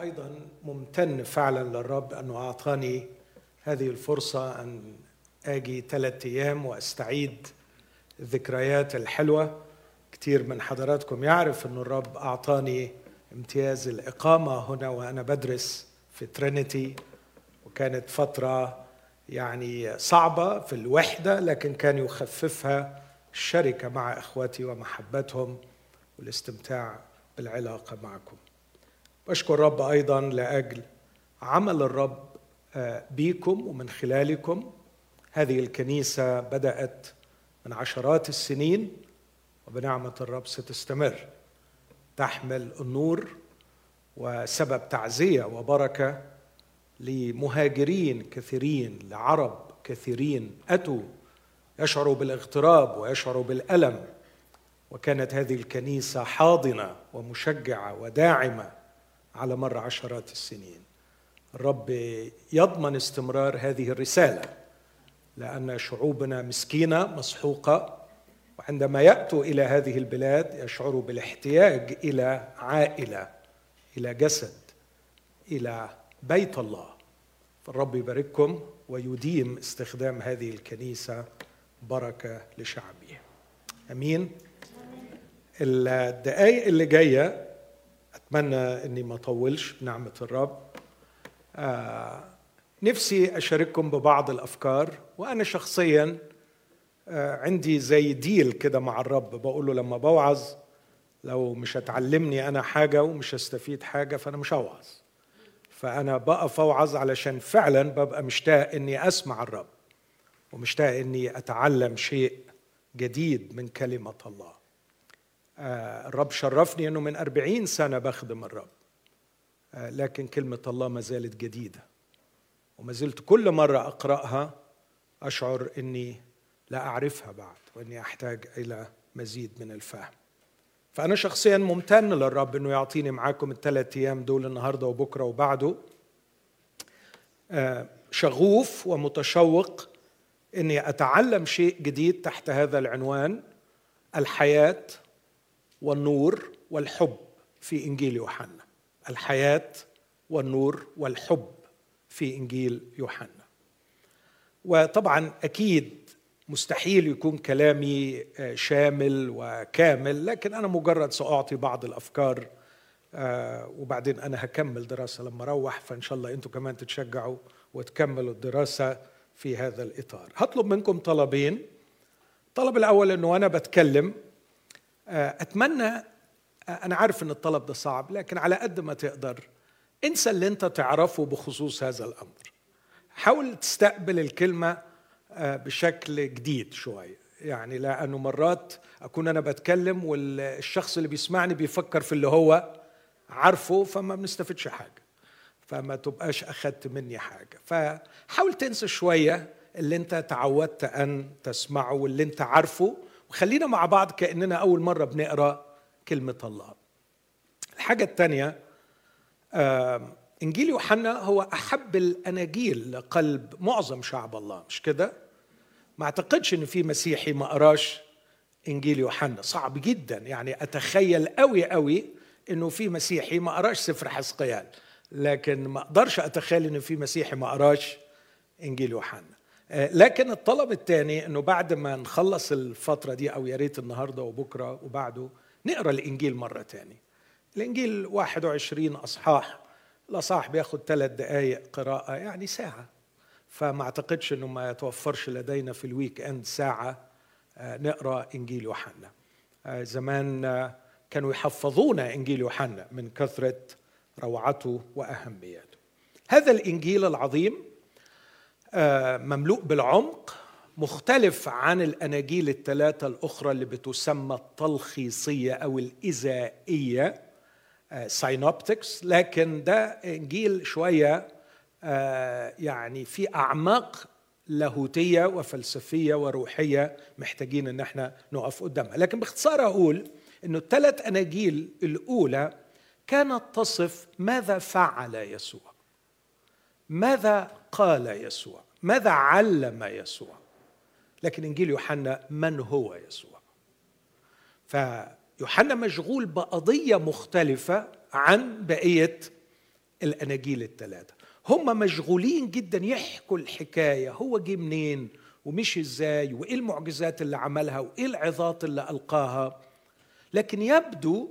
أيضا ممتن فعلا للرب انه أعطاني هذه الفرصة أن آجي ثلاثة أيام وأستعيد الذكريات الحلوة. كثير من حضراتكم يعرف انه الرب أعطاني امتياز الإقامة هنا وأنا بدرس في ترينيتي وكانت فترة يعني صعبة في الوحدة لكن كان يخففها الشركة مع اخوتي ومحبتهم والاستمتاع بالعلاقة معكم. بشكر الرب أيضا لأجل عمل الرب آه، بيكم ومن خلالكم. هذه الكنيسة بدأت من عشرات السنين وبنعمة الرب ستستمر. تحمل النور وسبب تعزية وبركة لمهاجرين كثيرين لعرب كثيرين أتوا يشعروا بالاغتراب ويشعروا بالألم. وكانت هذه الكنيسة حاضنة ومشجعة وداعمة. على مر عشرات السنين. الرب يضمن استمرار هذه الرسالة لأن شعوبنا مسكينة مسحوقة وعندما يأتوا إلى هذه البلاد يشعروا بالاحتياج إلى عائلة إلى جسد إلى بيت الله. فالرب يبارككم ويديم استخدام هذه الكنيسة بركة لشعبه. آمين. الدقائق اللي جاية أتمنى إني ما اطولش بنعمة الرب. آه نفسي أشارككم ببعض الأفكار وأنا شخصيا آه عندي زي ديل كده مع الرب. بقول له لما بوعظ لو مش هتعلمني أنا حاجة ومش هستفيد حاجة فأنا مش هوعظ. فأنا بقف اوعظ علشان فعلا ببقى مشتاق إني أسمع الرب ومشتاق إني أتعلم شيء جديد من كلمة الله. الرب شرفني إنه من أربعين سنة بخدم الرب. آه، لكن كلمة الله ما زالت جديدة. وما زلت كل مرة أقرأها أشعر أني لا أعرفها بعد وأني أحتاج إلى مزيد من الفهم. فأنا شخصيا ممتن للرب أنه يعطيني معاكم الثلاث أيام دول النهاردة وبكرة وبعده. آه، شغوف ومتشوق أني أتعلم شيء جديد تحت هذا العنوان الحياة والنور والحب في إنجيل يوحنا. الحياة والنور والحب في إنجيل يوحنا. وطبعا أكيد مستحيل يكون كلامي آه، شامل وكامل لكن أنا مجرد سأعطي بعض الأفكار آه، وبعدين أنا هكمل دراسة لما أروح فإن شاء الله أنتم كمان تتشجعوا وتكملوا الدراسة في هذا الإطار. هطلب منكم طلبين. الطلب الأول إنه أنا بتكلم أتمنى آه، أنا عارف إن الطلب ده صعب لكن على قد ما تقدر انسى اللي أنت تعرفه بخصوص هذا الأمر. حاول تستقبل الكلمة آه، بشكل جديد شوية. يعني لأنه مرات أكون أنا بتكلم والشخص اللي بيسمعني بيفكر في اللي هو عارفه فما بنستفدش حاجة. فما تبقاش أخدت مني حاجة. فحاول تنسى شوية اللي أنت تعودت أن تسمعه واللي أنت عارفه وخلينا مع بعض كأننا أول مرة بنقرأ كلمة الله. الحاجة الثانية إنجيل يوحنا هو أحب الأناجيل لقلب معظم شعب الله مش كده؟ ما أعتقدش إن في مسيحي ما قراش إنجيل يوحنا. صعب جدا يعني أتخيل قوي قوي إنه في مسيحي ما قراش سفر حسقيال لكن ما أقدرش أتخيل إنه في مسيحي ما قراش إنجيل يوحنا. لكن الطلب الثاني إنه بعد ما نخلص الفترة دي أو يا ريت النهارده وبكرة وبعده نقرأ الإنجيل مرة ثانية الإنجيل 21 أصحاح الأصحاح بياخد ثلاث دقائق قراءة يعني ساعة. فما أعتقدش إنه ما يتوفرش لدينا في الويك إند ساعة آه، نقرأ إنجيل يوحنا. آه، زمان كانوا يحفظونا إنجيل يوحنا من كثرة روعته واهميته هذا الإنجيل العظيم آه، مملوء بالعمق مختلف عن الأناجيل الثلاثة الأخرى اللي بتسمى التلخيصية أو الاذائيه ساينوبتكس آه، لكن ده إنجيل شوية آه، يعني في أعماق لاهوتية وفلسفية وروحية محتاجين إن إحنا نقف قدامها. لكن باختصار أقول إنه الثلاث أناجيل الأولى كانت تصف ماذا فعل يسوع؟ ماذا قال يسوع. ماذا علم يسوع؟ لكن إنجيل يوحنا من هو يسوع؟ فيوحنا مشغول بقضية مختلفة عن بقية الأناجيل الثلاثة. هم مشغولين جدا يحكوا الحكاية هو جه منين ومشي إزاي وإيه المعجزات اللي عملها وإيه العظات اللي ألقاها. لكن يبدو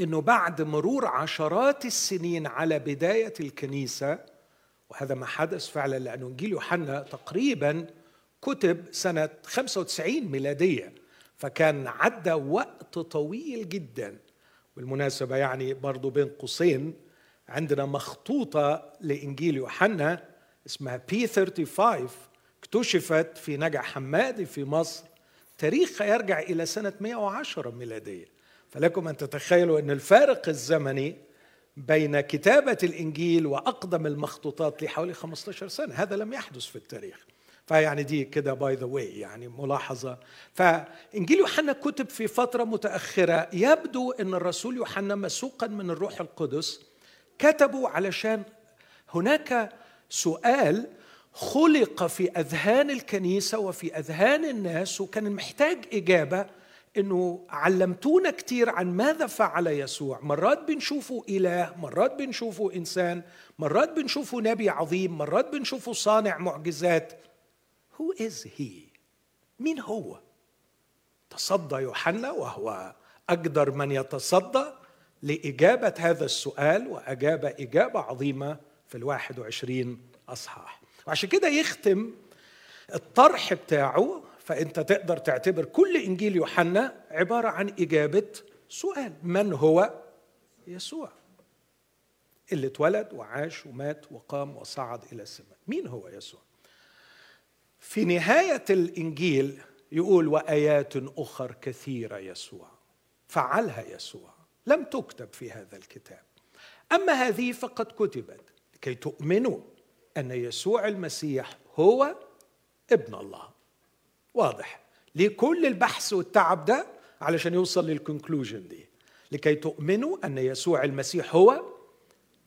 إنه بعد مرور عشرات السنين على بداية الكنيسة وهذا ما حدث فعلا لأن إنجيل يوحنا تقريبا كتب سنة 95 ميلادية فكان عدى وقت طويل جدا. بالمناسبة يعني برضو بين قوسين عندنا مخطوطة لإنجيل يوحنا اسمها بي 35 اكتشفت في نجع حمادي في مصر. تاريخها يرجع إلى سنة 110 ميلادية. فلكم أن تتخيلوا أن الفارق الزمني بين كتابة الإنجيل وأقدم المخطوطات لحوالي 15 سنة. هذا لم يحدث في التاريخ. فيعني دي كده by the way يعني ملاحظة. فإنجيل يوحنا كتب في فترة متأخرة يبدو أن الرسول يوحنا مسوقا من الروح القدس كتبوا علشان هناك سؤال خلق في أذهان الكنيسة وفي أذهان الناس وكان محتاج إجابة إنه علمتونا كتير عن ماذا فعل يسوع. مرات بنشوفه إله مرات بنشوفه إنسان مرات بنشوفه نبي عظيم مرات بنشوفه صانع معجزات. هو از هي مين هو؟ تصدى يوحنا وهو أقدر من يتصدى لإجابة هذا السؤال وأجاب إجابة عظيمة في الواحد وعشرين أصحاح. وعشان كده يختم الطرح بتاعه فأنت تقدر تعتبر كل إنجيل يوحنا عبارة عن إجابة سؤال. من هو؟ يسوع. اللي اتولد وعاش ومات وقام وصعد إلى السماء. مين هو يسوع؟ في نهاية الإنجيل يقول وآيات أخر كثيرة يسوع. فعلها يسوع. لم تكتب في هذا الكتاب. أما هذه فقد كتبت. لكي تؤمنوا أن يسوع المسيح هو ابن الله. واضح. ليه كل البحث والتعب ده علشان يوصل للكونكلوجن دي. لكي تؤمنوا أن يسوع المسيح هو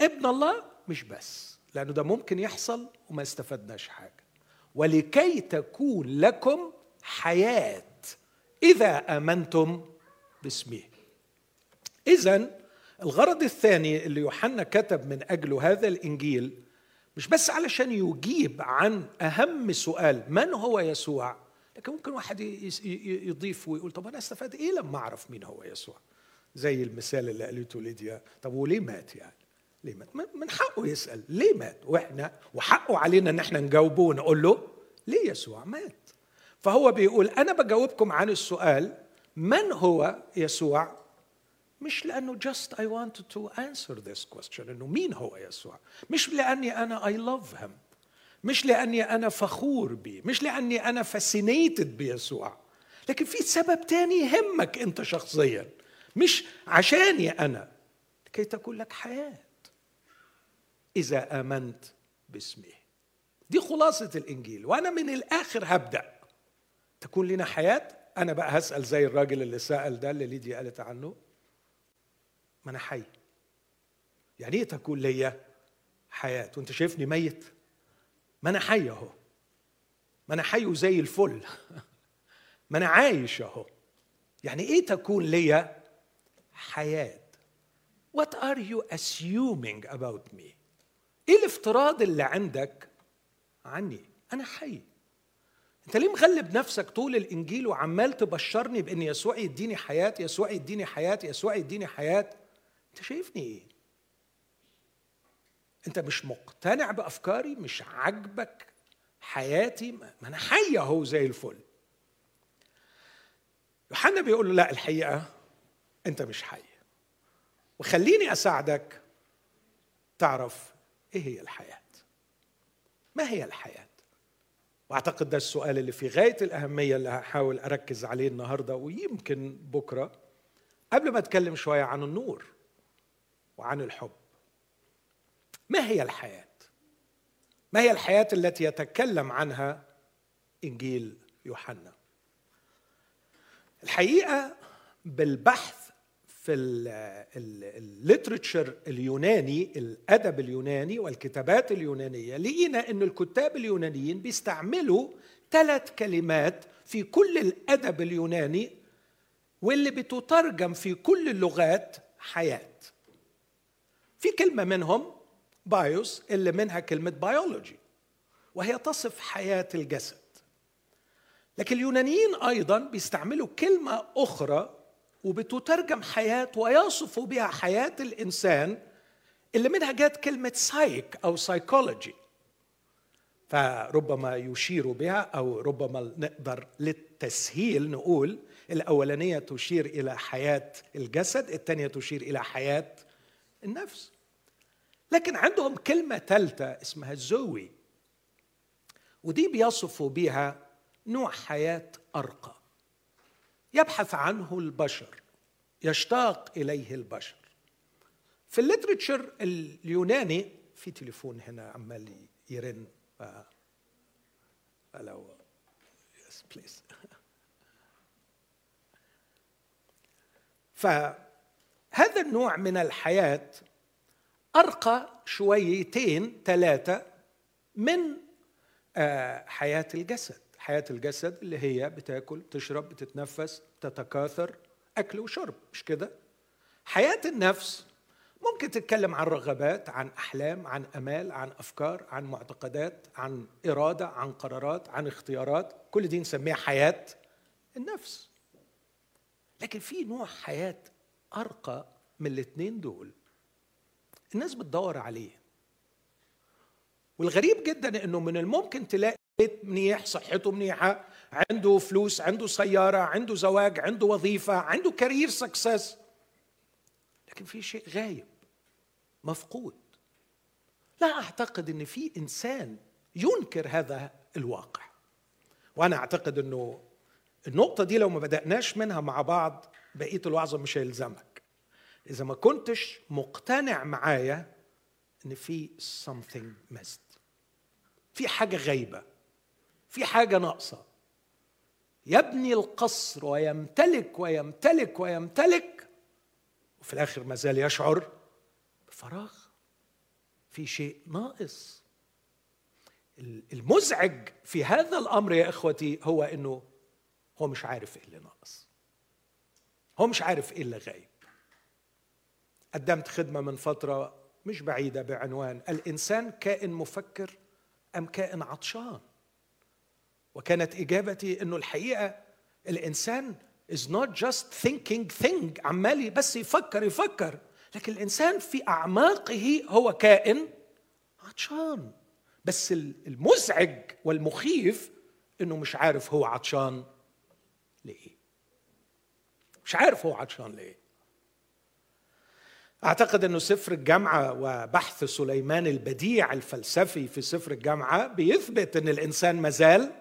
ابن الله مش بس. لأنه ده ممكن يحصل وما استفدناش حاجة. ولكي تكون لكم حياة إذا آمنتم باسمه. اذا الغرض الثاني اللي يوحنا كتب من أجله هذا الإنجيل مش بس علشان يجيب عن أهم سؤال من هو يسوع؟ لكن ممكن واحد يضيف ويقول طب أنا أستفاد إيه لما أعرف مين هو يسوع؟ زي المثال اللي قالته ليديا طب وليه مات يعني؟ ليه مات؟ من حقه يسأل ليه مات؟ وإحنا وحقه علينا إن إحنا نجاوبه ونقول له ليه يسوع مات؟ فهو بيقول أنا بجاوبكم عن السؤال من هو يسوع؟ مش لأنه just I wanted to answer this question إنه مين هو يسوع؟ مش لأني أنا I love him. مش لأني أنا فخور بيه مش لأني أنا فاسينيتد بيسوع لكن في سبب تاني يهمك أنت شخصيا مش عشاني أنا لكي تكون لك حياة إذا آمنت باسمه دي خلاصة الإنجيل وأنا من الآخر هبدأ. تكون لنا حياة؟ أنا بقى هسأل زي الراجل اللي سأل ده اللي ليدي قالت عنه. ما أنا حي. يعني إيه تكون ليا حياة؟ وأنت شايفني ميت؟ ما أنا حي أهو. ما أنا حي زي الفل. ما أنا عايش أهو. يعني إيه تكون ليا حياة؟ What are you assuming about me? إيه الافتراض اللي عندك عني؟ أنا حي. أنت ليه مغلب نفسك طول الإنجيل وعمال تبشرني بإن يسوع يديني حياة يسوع يديني حياة يسوع يديني حياة؟ أنت شايفني إيه؟ انت مش مقتنع بأفكاري مش عاجبك حياتي ما أنا حي أهو زي الفل. يوحنا بيقول له لا الحقيقة أنت مش حي. وخليني أساعدك تعرف إيه هي الحياة؟ ما هي الحياة؟ وأعتقد ده السؤال اللي في غاية الأهمية اللي هحاول أركز عليه النهارده ويمكن بكرة قبل ما أتكلم شوية عن النور وعن الحب. ما هي الحياة؟ ما هي الحياة التي يتكلم عنها إنجيل يوحنا؟ الحقيقة بالبحث في الليترتشر اليوناني الأدب اليوناني والكتابات اليونانية لقينا إن الكتاب اليونانيين بيستعملوا ثلاث كلمات في كل الأدب اليوناني واللي بتترجم في كل اللغات حياة. في كلمة منهم βίος اللي منها كلمة بيولوجي وهي تصف حياة الجسد. لكن اليونانيين أيضا بيستعملوا كلمة أخرى وبتترجم حياة ويصفوا بها حياة الإنسان اللي منها جت كلمة سايك أو سايكولوجي فربما يشير بها أو ربما نقدر للتسهيل نقول الأولانية تشير إلى حياة الجسد الثانية تشير إلى حياة النفس. لكن عندهم كلمة ثالثه اسمها ζωή. ودي بيصفوا بها نوع حياة أرقى. يبحث عنه البشر يشتاق إليه البشر. في ال literature اليوناني في تليفون هنا عمال يرن لو yes please فهذا النوع من الحياة أرقى شويتين ثلاثة من آه، حياة الجسد. حياة الجسد اللي هي بتاكل تشرب بتتنفس تتكاثر أكل وشرب مش كده؟ حياة النفس ممكن تتكلم عن رغبات عن أحلام عن أمال عن أفكار عن معتقدات عن إرادة عن قرارات عن اختيارات. كل دي نسميها حياة النفس. لكن في نوع حياة أرقى من الاثنين دول. الناس بتدور عليه. والغريب جدا إنه من الممكن تلاقي بيت منيح صحته منيحة عنده فلوس عنده سيارة عنده زواج عنده وظيفة عنده career success لكن في شيء غايب مفقود. لا أعتقد إن في إنسان ينكر هذا الواقع. وأنا أعتقد إنه النقطة دي لو ما بدأناش منها مع بعض بقية الوعظة مش هيلزمك. إذا ما كنتش مقتنع معايا إن في something missed. في حاجة غايبة. في حاجة ناقصة. يبني القصر ويمتلك ويمتلك ويمتلك وفي الآخر ما زال يشعر بفراغ. في شيء ناقص. المزعج في هذا الأمر يا إخوتي هو إنه هو مش عارف إيه اللي ناقص. هو مش عارف إيه اللي غايب. قدمت خدمة من فترة مش بعيدة بعنوان الإنسان كائن مفكر أم كائن عطشان؟ وكانت إجابتي إنه الحقيقة الإنسان is not just thinking thing عمال بس يفكر يفكر لكن الإنسان في أعماقه هو كائن عطشان. بس المزعج والمخيف إنه مش عارف هو عطشان ليه. مش عارف هو عطشان ليه. أعتقد إنه سفر الجامعة وبحث سليمان البديع الفلسفي في سفر الجامعة بيثبت إن الإنسان مازال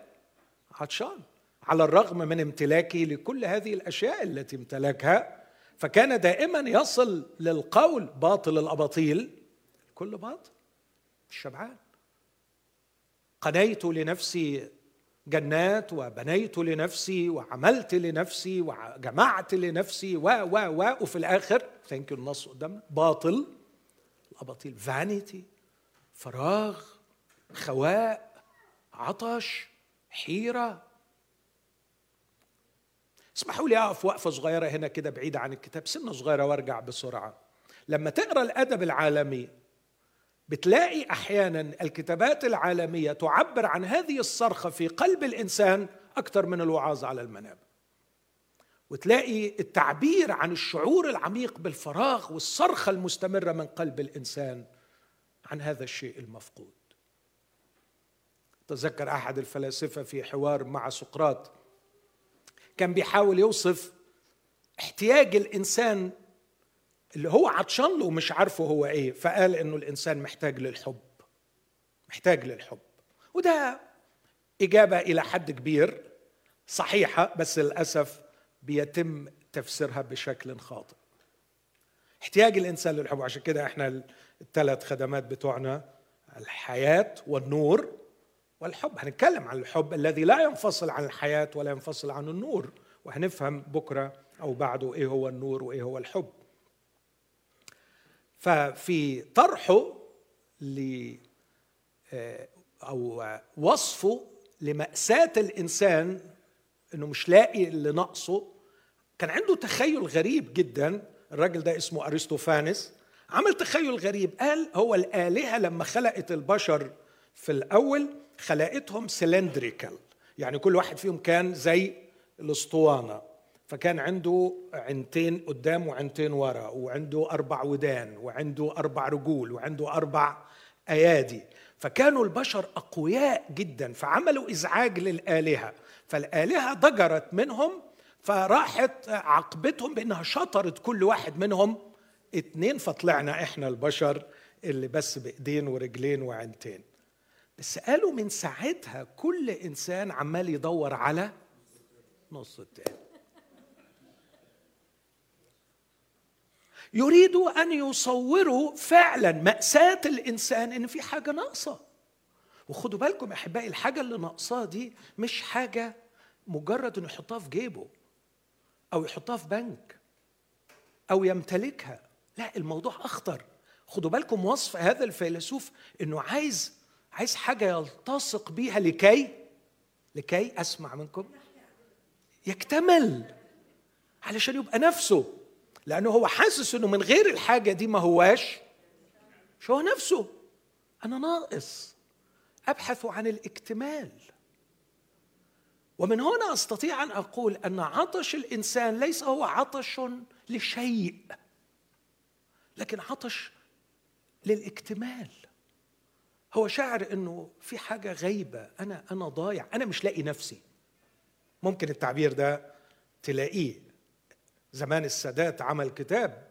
عطشان على الرغم من امتلاكه لكل هذه الأشياء التي امتلكها. فكان دائما يصل للقول باطل الأباطيل. كل باطل. الشبعان. قنيت لنفسي جنات وبنيت لنفسي وعملت لنفسي وجمعت لنفسي و و و وفي الآخر thank you النص قدامنا باطل الاباطيل vanity فراغ خواء عطش حيرة. اسمحوا لي أقف وقفة صغيرة هنا كده بعيدة عن الكتاب سنة صغيرة وأرجع بسرعة. لما تقرأ الأدب العالمي بتلاقي أحيانا الكتابات العالمية تعبر عن هذه الصرخة في قلب الإنسان أكثر من الوعاظ على المنابر وتلاقي التعبير عن الشعور العميق بالفراغ والصرخة المستمرة من قلب الإنسان عن هذا الشيء المفقود. تذكر أحد الفلاسفة في حوار مع سقراط كان بيحاول يوصف احتياج الإنسان اللي هو عطشان له ومش عارفه هو إيه فقال إنه الإنسان محتاج للحب محتاج للحب. وده إجابة إلى حد كبير صحيحة بس للأسف بيتم تفسيرها بشكل خاطئ. احتياج الإنسان للحب عشان كده إحنا الثلاث خدمات بتوعنا الحياة والنور والحب. هنتكلم عن الحب الذي لا ينفصل عن الحياة ولا ينفصل عن النور وهنفهم بكرة أو بعده إيه هو النور وإيه هو الحب. ففي طرحه ل آه، أو وصفه لمأساة الإنسان إنه مش لاقي اللي ناقصه. كان عنده تخيل غريب جدا. الراجل ده اسمه أرسطوفانس عمل تخيل غريب. قال هو الآلهة لما خلقت البشر في الأول خلقتهم سلندريكال يعني كل واحد فيهم كان زي الأسطوانة. فكان عنده عينتين قدام وعينتين ورا وعنده أربع ودان وعنده أربع رجول وعنده أربع أيادي. فكانوا البشر أقوياء جدا فعملوا إزعاج للآلهة. فالآلهة ضجرت منهم فراحت عقبتهم بأنها شطرت كل واحد منهم. اتنين فطلعنا إحنا البشر اللي بس بإيدين ورجلين وعينتين. بس قالوا من ساعتها كل إنسان عمال يدور على نص التاني. يريدوا أن يصوروا فعلا مأساة الإنسان إن في حاجة ناقصة. وخدوا بالكم أحبائي الحاجة اللي ناقصاه دي مش حاجة مجرد إنه يحطها في جيبه أو يحطها في بنك أو يمتلكها. لا الموضوع أخطر. خدوا بالكم وصف هذا الفيلسوف إنه عايز عايز حاجة يلتصق بيها لكي لكي أسمع منكم. يكتمل علشان يبقى نفسه. لأنه هو حاسس إنه من غير الحاجة دي ما هواش مش هو نفسه. أنا ناقص. أبحث عن الاكتمال. ومن هنا أستطيع أن أقول أن عطش الإنسان ليس هو عطش لشيء لكن عطش للاكتمال. هو شاعر إنه في حاجة غايبه أنا أنا ضايع. أنا مش لاقي نفسي. ممكن التعبير ده تلاقيه. زمان السادات عمل كتاب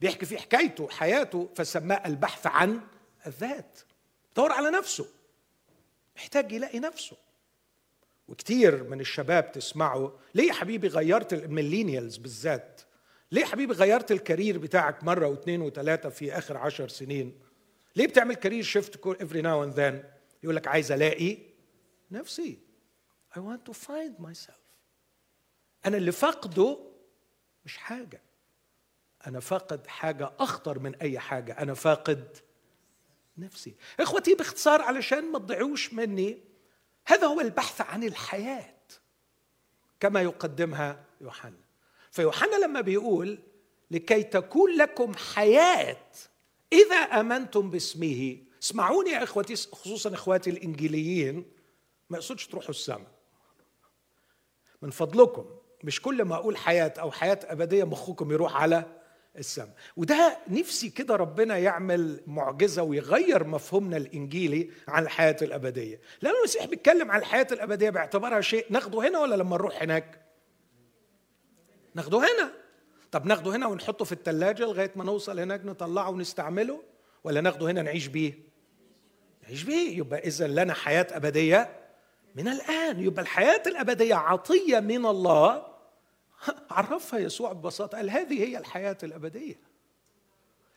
بيحكي فيه حكايته حياته فسماه البحث عن الذات. دور على نفسه. محتاج يلاقي نفسه. وكتير من الشباب تسمعه ليه يا حبيبي غيرت ال millennials بالذات؟ ليه حبيبي غيرت ال career بتاعك مرة واثنين وثلاثة في آخر عشر سنين؟ ليه بتعمل career shift every now and then يقول لك عايز ألاقي نفسي. I want to find myself. أنا اللي فاقده مش حاجة. أنا فاقد حاجة أخطر من أي حاجة. أنا فاقد نفسي. إخوتي باختصار علشان ما تضيعوش مني هذا هو البحث عن الحياة. كما يقدمها يوحنا. فيوحنا لما بيقول لكي تكون لكم حياة إذا آمنتم باسمه. اسمعوني يا إخوتي خصوصا إخواتي الإنجيليين. ما يقصدش تروحوا السماء. من فضلكم. مش كل ما أقول حياة أو حياة أبدية مخكم يروح على السماء وده نفسي كده ربنا يعمل معجزة ويغير مفهومنا الإنجيلي عن الحياة الأبدية. لأن المسيح بيتكلم عن الحياة الأبدية باعتبارها شيء ناخده هنا ولا لما نروح هناك؟ ناخده هنا. طب ناخده هنا ونحطه في الثلاجة لغاية ما نوصل هناك نطلعه ونستعمله؟ ولا ناخده هنا نعيش بيه؟ نعيش بيه. يبقى إذا لنا حياة أبدية من الآن. يبقى الحياة الأبدية عطية من الله عرفها يسوع ببساطة قال هذه هي الحياة الأبدية.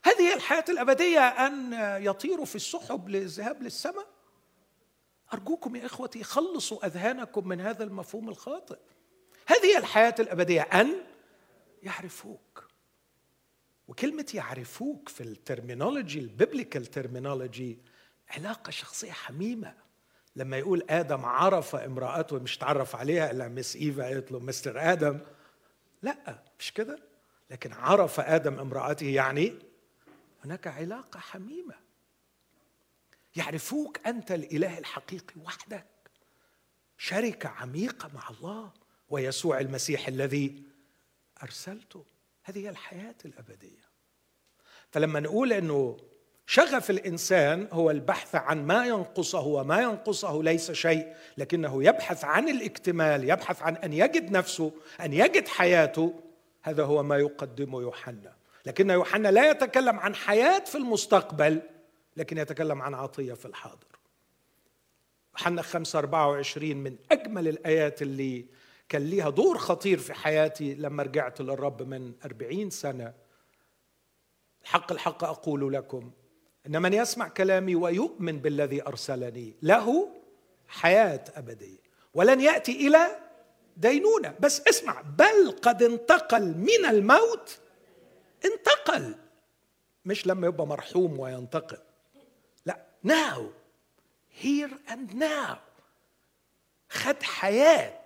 هذه هي الحياة الأبدية أن يطيروا في السحب للذهاب للسماء. أرجوكم يا إخوتي خلصوا أذهانكم من هذا المفهوم الخاطئ. هذه هي الحياة الأبدية أن يعرفوك. وكلمة يعرفوك في ال terminology ال biblical terminology علاقة شخصية حميمة. لما يقول آدم عرف امرأته مش تعرف عليها إلا Miss إيفا قالت له مستر آدم لا مش كده. لكن عرف آدم امرأته يعني هناك علاقة حميمة. يعرفوك أنت الإله الحقيقي وحدك. شركة عميقة مع الله ويسوع المسيح الذي أرسلته. هذه هي الحياة الأبدية. فلما نقول إنه شغف الإنسان هو البحث عن ما ينقصه وما ينقصه ليس شيء لكنه يبحث عن الاكتمال يبحث عن أن يجد نفسه أن يجد حياته. هذا هو ما يقدمه يوحنا. لكن يوحنا لا يتكلم عن حياة في المستقبل لكن يتكلم عن عطية في الحاضر. يوحنا 5 24 من أجمل الآيات اللي كان ليها دور خطير في حياتي لما رجعت للرب من أربعين سنة. الحق الحق أقول لكم إن من يسمع كلامي ويؤمن بالذي أرسلني له حياة أبدية. ولن يأتي إلى دينونة. بس اسمع بل قد انتقل من الموت انتقل. مش لما يبقى مرحوم وينتقل. لا now here and now. خد حياة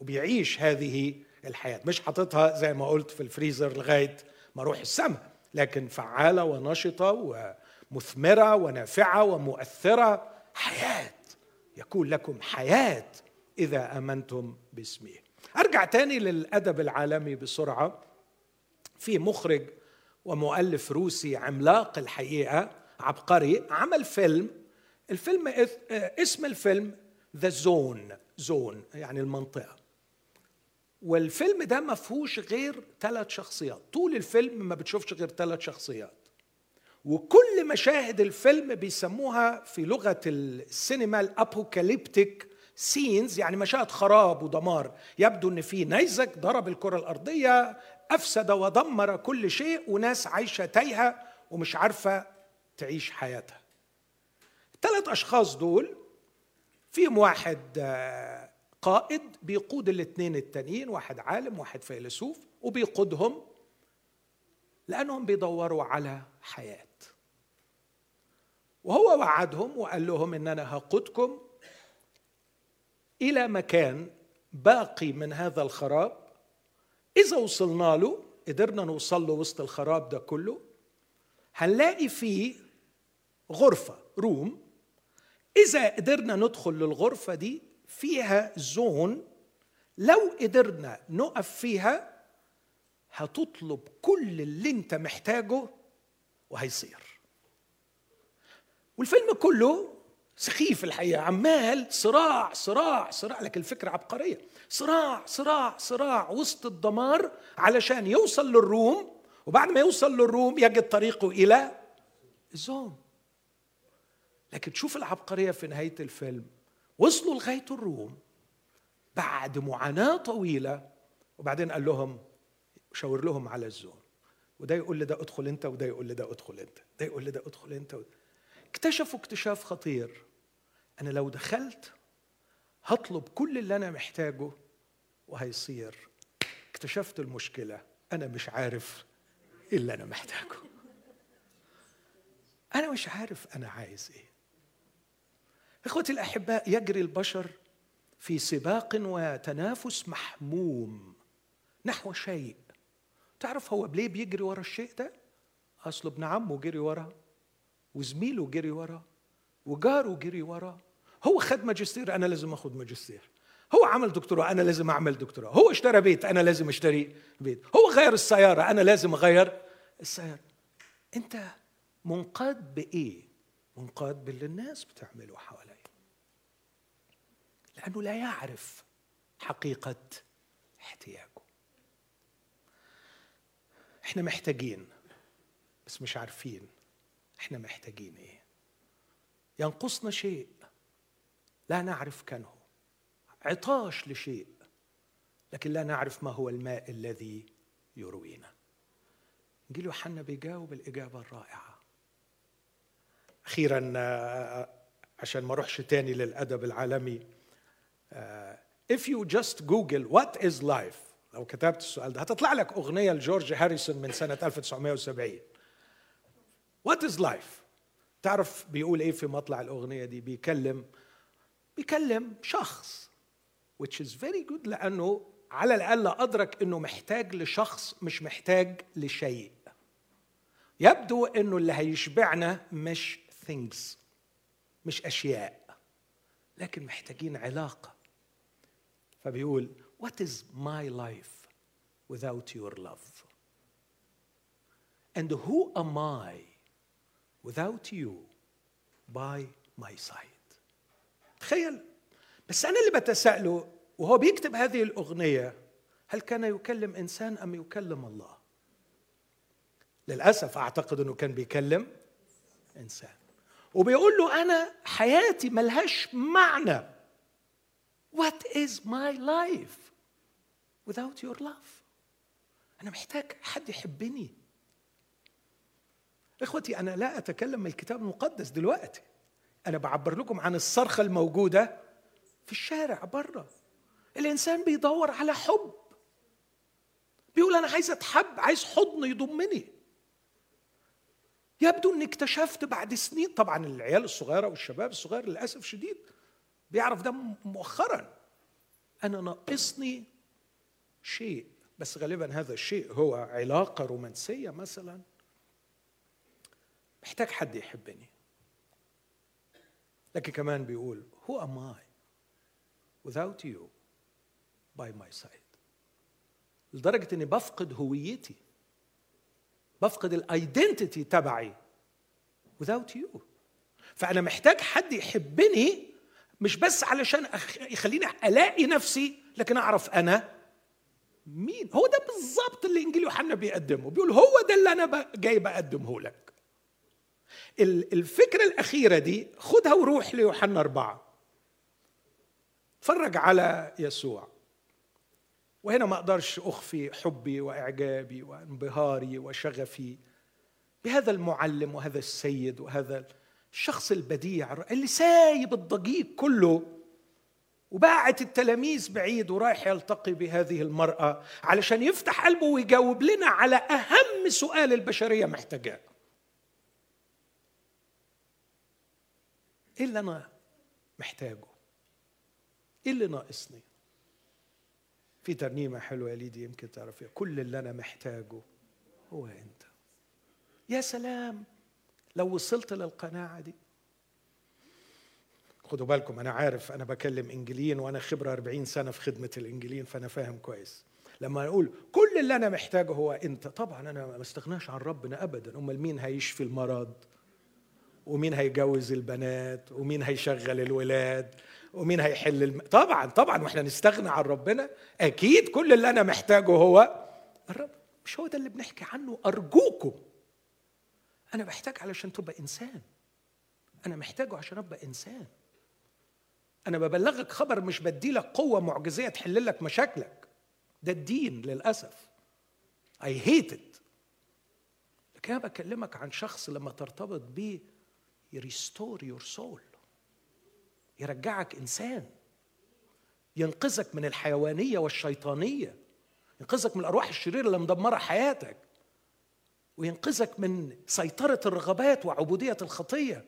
وبيعيش هذه الحياة. مش حاططها زي ما قلت في الفريزر لغاية ما أروح السماء لكن فعالة ونشطة ومثمره ونافعة ومؤثرة. حياة يكون لكم حياة إذا آمنتم باسمه. أرجع تاني للأدب العالمي بسرعة. في مخرج ومؤلف روسي عملاق الحقيقة عبقري عمل فيلم. الفيلم اسم الفيلم The Zone zone يعني المنطقة. والفيلم ده ما فيهوش غير ثلاث شخصيات. طول الفيلم ما بتشوفش غير ثلاث شخصيات. وكل مشاهد الفيلم بيسموها في لغة السينما ال apocalyptic سينز يعني مشاهد خراب ودمار. يبدو إن في نيزك ضرب الكرة الأرضية أفسد ودمر كل شيء وناس عايشة تايهة ومش عارفة تعيش حياتها. الثلاث أشخاص دول فيهم واحد آه، قائد بيقود الاثنين التانيين واحد عالم واحد فيلسوف وبيقودهم لأنهم بيدوروا على حياة. وهو وعدهم وقال لهم إن أنا هقودكم إلى مكان باقي من هذا الخراب. إذا وصلنا له قدرنا نوصل له وسط الخراب ده كله هنلاقي فيه غرفة روم. إذا قدرنا ندخل للغرفة دي فيها زون. لو قدرنا نقف فيها هتطلب كل اللي أنت محتاجه وهيصير. والفيلم كله سخيف الحقيقة. عمال صراع صراع صراع. لكن الفكرة عبقرية. صراع صراع صراع وسط الدمار علشان يوصل للروم. وبعد ما يوصل للروم يجد طريقه إلى الزوم. لكن تشوف العبقرية في نهاية الفيلم. وصلوا لغاية الروم بعد معاناة طويلة. وبعدين قال لهم شاور لهم على الزوم. وده يقول لده ادخل انت وده يقول لده ادخل انت. ده يقول لده ادخل انت. اكتشفوا اكتشاف خطير. أنا لو دخلت هطلب كل اللي أنا محتاجه وهيصير. اكتشفت المشكلة. أنا مش عارف اللي أنا محتاجه. أنا مش عارف أنا عايز إيه. إخوتي الأحباء يجري البشر في سباق وتنافس محموم نحو شيء. تعرف هو ليه بيجري ورا الشيء ده؟ اصله ابن عمه جري وراه وزميله جري وراه وجاره جري وراه هو خد ماجستير أنا لازم أخد ماجستير. هو عمل دكتوراه أنا لازم أعمل دكتوراه. هو اشترى بيت أنا لازم أشتري بيت. هو غير السيارة أنا لازم أغير السيارة. أنت منقاد بإيه؟ منقاد باللي الناس بتعمله حواليه لأنه لا يعرف حقيقة احتياجه. إحنا محتاجين بس مش عارفين. إحنا محتاجين إيه؟ ينقصنا شيء لا نعرف كنه. عطاش لشيء لكن لا نعرف ما هو الماء الذي يروينا. انجيل يوحنا بيجاوب الإجابة الرائعة. أخيرا آه، عشان ما أروحش تاني للأدب العالمي آه، if you just google what is life لو كتبت السؤال ده هتطلع لك أغنية لجورج هاريسون من سنة 1970 what is life? تعرف بيقول إيه في مطلع الأغنية دي؟ بيكلم بيكلم شخص which is very good لأنه على الأقل أدرك إنه محتاج لشخص مش محتاج لشيء. يبدو إنه اللي هيشبعنا مش things مش أشياء لكن محتاجين علاقة. فبيقول what is my life without your love? And who am I without you by my side. تخيل. بس أنا اللي بتساءله وهو بيكتب هذه الأغنية هل كان يكلم إنسان أم يكلم الله؟ للأسف أعتقد إنه كان بيكلم إنسان. وبيقول له أنا حياتي ملهاش معنى. What is my life without your love? أنا محتاج حد يحبني. إخوتي أنا لا أتكلم من الكتاب المقدس دلوقتي. أنا بعبر لكم عن الصرخة الموجودة في الشارع بره الإنسان بيدور على حب. بيقول أنا عايز أتحب عايز حضن يضمني. يبدو إني اكتشفت بعد سنين طبعا العيال الصغيرة والشباب الصغير للأسف شديد بيعرف ده مؤخرا. أنا ناقصني شيء بس غالبا هذا الشيء هو علاقة رومانسية مثلا. محتاج حد يحبني. لكن كمان بيقول who am I without you by my side? لدرجة إني بفقد هويتي. بفقد الايدنتيتي تبعي without you. فأنا محتاج حد يحبني مش بس علشان يخليني ألاقي نفسي لكن أعرف أنا مين. هو ده بالظبط اللي إنجيل يوحنا بيقدمه. بيقول هو ده اللي أنا جاي بقدمه لك. الفكرة الأخيرة دي خدها وروح ليوحنا أربعة. اتفرج على يسوع. وهنا ما أقدرش أخفي حبي وإعجابي وانبهاري وشغفي بهذا المعلم وهذا السيد وهذا الشخص البديع اللي سايب الضجيج كله وباعت التلاميذ بعيد ورايح يلتقي بهذه المرأة علشان يفتح قلبه ويجاوب لنا على أهم سؤال البشرية محتاجاه. إيه اللي أنا محتاجه؟ إيه اللي ناقصني؟ في ترنيمة حلوة يا ليدي يمكن تعرفيها. كل اللي أنا محتاجه هو أنت. يا سلام لو وصلت للقناعة دي. خدوا بالكم أنا عارف أنا بكلم إنجليين وأنا خبرة 40 سنة في خدمة الإنجليين فأنا فاهم كويس. لما أقول كل اللي أنا محتاجه هو أنت طبعا أنا ما استغناش عن ربنا أبدا. أمال مين هيشفي المرض؟ ومين هيجوز البنات ومين هيشغل الولاد ومين هيحل الم... طبعا طبعا وإحنا نستغنى عن ربنا. أكيد كل اللي أنا محتاجه هو الرب. مش هو ده اللي بنحكي عنه؟ أرجوكم. أنا بحتاج علشان تبقى إنسان. أنا محتاجه عشان أبقى إنسان. أنا ببلغك خبر مش بدي لك قوة معجزية تحل لك مشاكلك. ده الدين للأسف. Hate it. لكن أنا بكلمك عن شخص لما ترتبط بيه يريستور يور سول يرجعك إنسان ينقذك من الحيوانية والشيطانية ينقذك من الأرواح الشريرة اللي مدمرة حياتك وينقذك من سيطرة الرغبات وعبودية الخطية.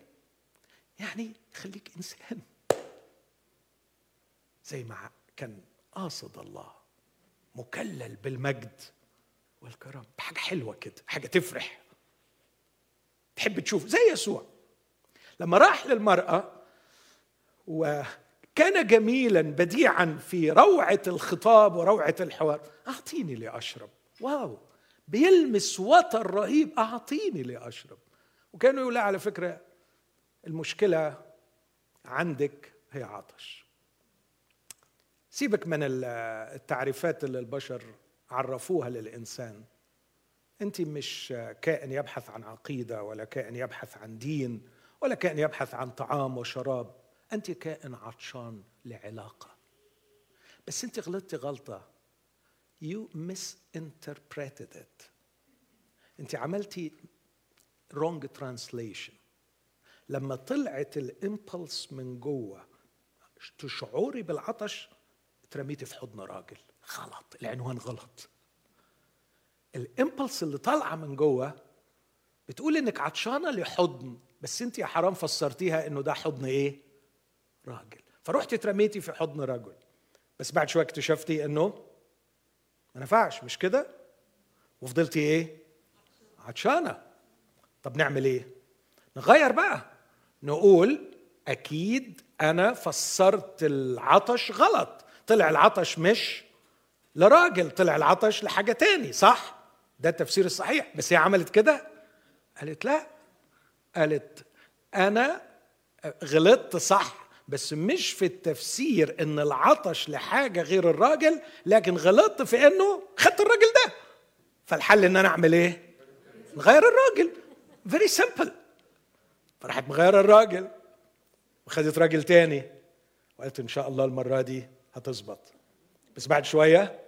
يعني يخليك إنسان. زي ما كان قاصد الله مكلل بالمجد والكرم. بحاجة حلوة كده حاجة تفرح. تحب تشوف زي يسوع. لما راح للمرأة وكان جميلا بديعا في روعة الخطاب وروعة الحوار أعطيني لأشرب. واو. بيلمس وتر رهيب أعطيني لأشرب. وكانوا يقول على فكرة المشكلة عندك هي عطش. سيبك من التعريفات اللي البشر عرفوها للإنسان. أنت مش كائن يبحث عن عقيدة ولا كائن يبحث عن دين. ولا كائن يبحث عن طعام وشراب. أنت كائن عطشان لعلاقة. بس أنت غلطتي غلطة. You misinterpreted it. أنت عملتي wrong translation. لما طلعت الامبلس من جوه تشعري بالعطش؟ اترميتي في حضن راجل. غلط العنوان غلط. ال impulse اللي طالعة من جوه بتقول إنك عطشانة لحضن. بس انت يا حرام فسرتيها انه ده حضن إيه؟ راجل. فرحت اترميتي في حضن رجل. بس بعد شوية اكتشفتي انه ما نفعش مش كده؟ وفضلتي إيه؟ عطشانة. طب نعمل إيه؟ نغير بقى. نقول أكيد أنا فسرت العطش غلط. طلع العطش مش لراجل طلع العطش لحاجة تاني صح؟ ده التفسير الصحيح. بس هي عملت كده؟ قالت لا. قالت أنا غلطت صح بس مش في التفسير إن العطش لحاجة غير الراجل لكن غلطت في إنه خدت الراجل ده. فالحل إن أنا أعمل إيه؟ نغير الراجل. very simple فراحت مغيرة الراجل وخدت راجل تاني. وقالت إن شاء الله المرة دي هتظبط. بس بعد شوية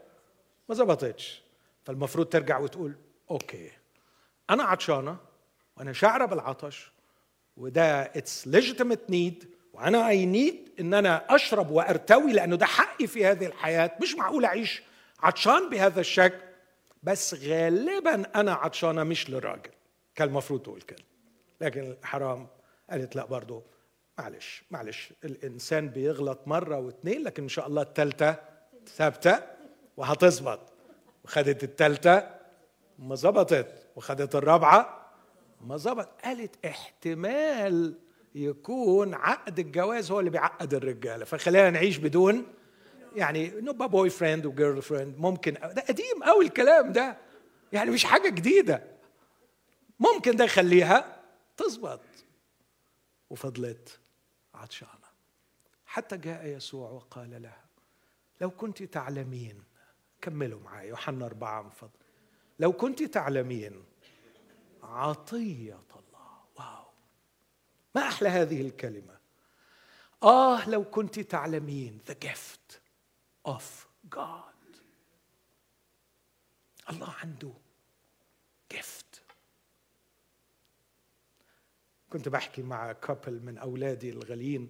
ما ظبطتش. فالمفروض ترجع وتقول okay. أنا عطشانة وأنا شاعرة بالعطش وده it's legitimate need وأنا I need إن أنا أشرب وأرتوي لأنه ده حقي في هذه الحياة. مش معقول أعيش عطشان بهذا الشكل بس غالبا أنا عطشانة مش للراجل. كان المفروض تقول كده. لكن حرام قالت لا برضه معلش معلش الإنسان بيغلط مرة واثنين لكن إن شاء الله الثالثه ثابتة وهتظبط. وخدت الثالثه ما ظبطت. وخدت الرابعة ما ظبط. قالت احتمال يكون عقد الجواز هو اللي بيعقد الرجالة. فخلينا نعيش بدون يعني نبقى boyfriend و girlfriend ممكن ده قديم قوي الكلام ده. يعني مش حاجة جديدة. ممكن ده يخليها تظبط. وفضلت عطشانة. حتى جاء يسوع وقال لها لو كنت تعلمين كملوا معايا يوحنا أربعة من فضل. لو كنت تعلمين عطية الله. wow. ما أحلى هذه الكلمة. آه لو كنت تعلمين the gift of God. الله عنده gift. كنت بحكي مع كابل من أولادي الغاليين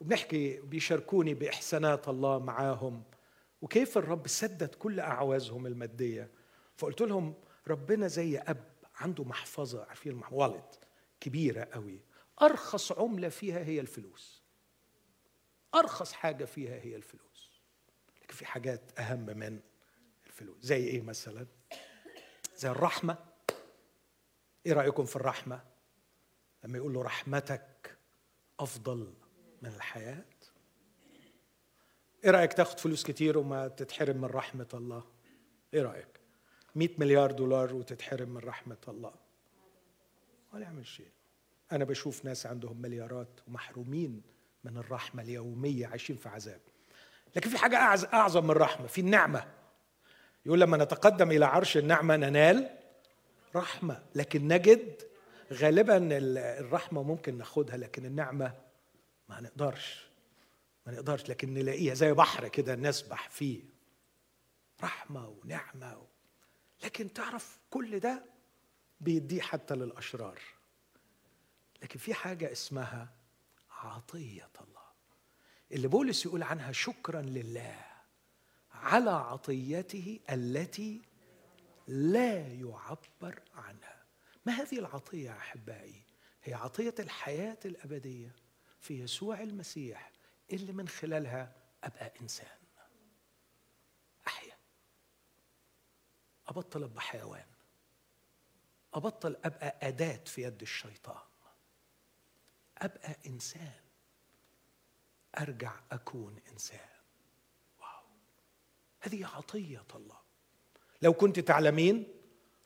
وبنحكي بيشاركوني بإحسانات الله معاهم وكيف الرب سدد كل أعوازهم المادية. فقلت لهم ربنا زي أب عنده محفظة عارفين والد كبيرة قوي. أرخص عملة فيها هي الفلوس. أرخص حاجة فيها هي الفلوس. لكن في حاجات أهم من الفلوس. زي إيه مثلا؟ زي الرحمة. إيه رأيكم في الرحمة؟ لما يقول له رحمتك أفضل من الحياة. إيه رأيك تاخد فلوس كتير وما تتحرم من رحمة الله؟ إيه رأيك؟ 100 مليار دولار وتتحرم من رحمة الله. ولا يعمل شيء. أنا بشوف ناس عندهم مليارات ومحرومين من الرحمة اليومية عايشين في عذاب. لكن في حاجة أعظم من الرحمه في النعمة. يقول لما نتقدم إلى عرش النعمة ننال رحمة. لكن نجد غالبا الرحمة ممكن ناخدها لكن النعمة ما نقدرش. ما نقدرش لكن نلاقيها زي بحر كده نسبح فيه. رحمة ونعمة و... لكن تعرف كل ده بيديه حتى للأشرار. لكن في حاجة اسمها عطية الله. اللي بولس يقول عنها شكرا لله على عطيته التي لا يعبر عنها. ما هذه العطية يا أحبائي؟ هي عطية الحياة الأبدية في يسوع المسيح اللي من خلالها أبقى إنسان احيا أبطل ابقى حيوان أبطل أبقى أداة في يد الشيطان. أبقى إنسان. أرجع أكون إنسان. واو. هذه عطية الله. لو كنت تعلمين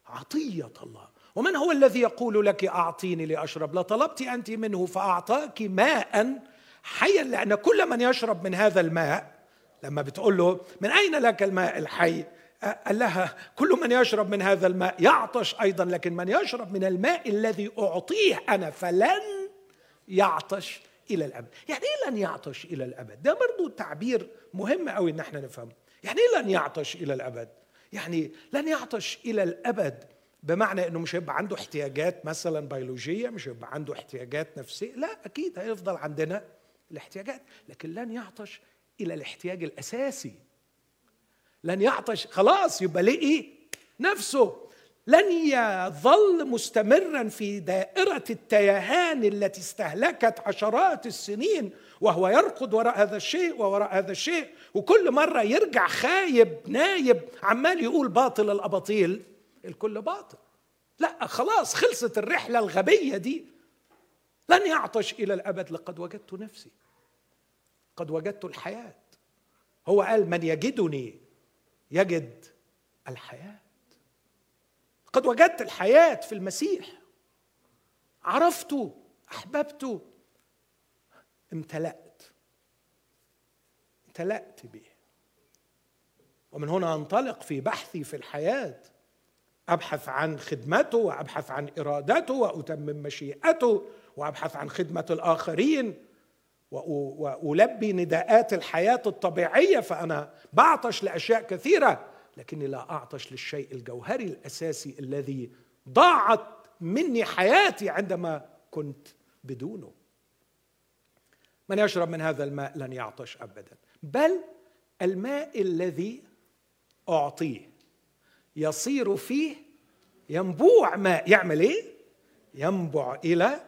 عطية الله. ومن هو الذي يقول لك أعطيني لأشرب؟ لطلبت أنت منه فأعطاك ماء حيا لأن كل من يشرب من هذا الماء لما بتقول له من أين لك الماء الحي؟ قال لها. كل من يشرب من هذا الماء يعطش أيضا لكن من يشرب من الماء الذي أعطيه أنا فلن يعطش إلى الأبد. يعني إيه لن يعطش إلى الأبد؟ ده برضو تعبير مهم قوي إن إحنا نفهمه. يعني إيه لن يعطش إلى الأبد؟ يعني لن يعطش إلى الأبد بمعنى إنه مش هيبقى عنده احتياجات مثلا بيولوجية مش هيبقى عنده احتياجات نفسية. لا أكيد هيفضل عندنا الاحتياجات لكن لن يعطش إلى الاحتياج الأساسي لن يعطش. خلاص يبقى لقي نفسه. لن يظل مستمرا في دائرة التيهان التي استهلكت عشرات السنين وهو يركض وراء هذا الشيء ووراء هذا الشيء وكل مرة يرجع خايب نايب عمال يقول باطل الأباطيل. الكل باطل. لا خلاص خلصت الرحلة الغبية دي. لن يعطش إلى الأبد. لقد وجدت نفسي. قد وجدت الحياة. هو قال من يجدني يجد الحياة. قد وجدت الحياة في المسيح. عرفته احببته امتلأت. امتلأت به. ومن هنا أنطلق في بحثي في الحياة. أبحث عن خدمته وأبحث عن إرادته وأتمم مشيئته وأبحث عن خدمة الآخرين. والبي نداءات الحياة الطبيعية فأنا بعطش لأشياء كثيرة لكني لا أعطش للشيء الجوهري الأساسي الذي ضاعت مني حياتي عندما كنت بدونه. من يشرب من هذا الماء لن يعطش ابدا بل الماء الذي أعطيه يصير فيه ينبوع ماء. يعمل إيه؟ ينبع إلى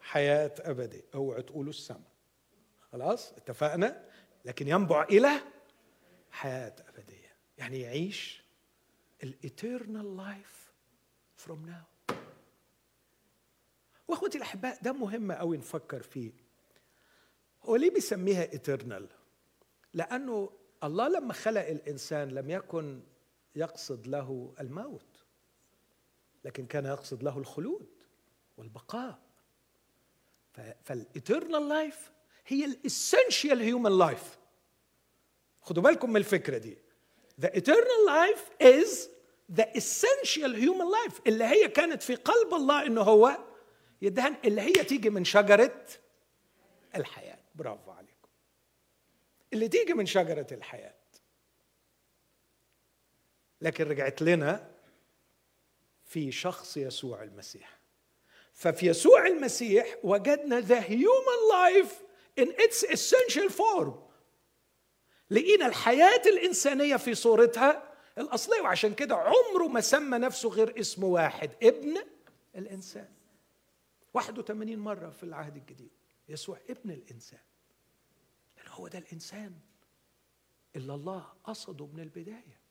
حياة ابديه اوعوا تقولوا السماء خلاص اتفقنا؟ لكن ينبع إلى حياة أبدية. يعني يعيش ال eternal life from now واخوتي الأحباء ده مهم قوي نفكر فيه. هو ليه بيسميها eternal لأنه الله لما خلق الإنسان لم يكن يقصد له الموت لكن كان يقصد له الخلود والبقاء. فال eternal life هي ال essential human life خدوا بالكم من الفكرة دي. The eternal life is the essential human life. اللي هي كانت في قلب الله إنه هو يدهن اللي هي تيجي من شجرة الحياة. برافو عليكم. اللي تيجي من شجرة الحياة. لكن رجعت لنا في شخص يسوع المسيح. ففي يسوع المسيح وجدنا the human life in its essential form. لقينا الحياة الإنسانية في صورتها الأصلية وعشان كده عمره ما سمى نفسه غير اسم واحد ابن الإنسان. 81 مرة في العهد الجديد يسوع ابن الإنسان. لأن هو ده الإنسان اللي الله قصده من البداية.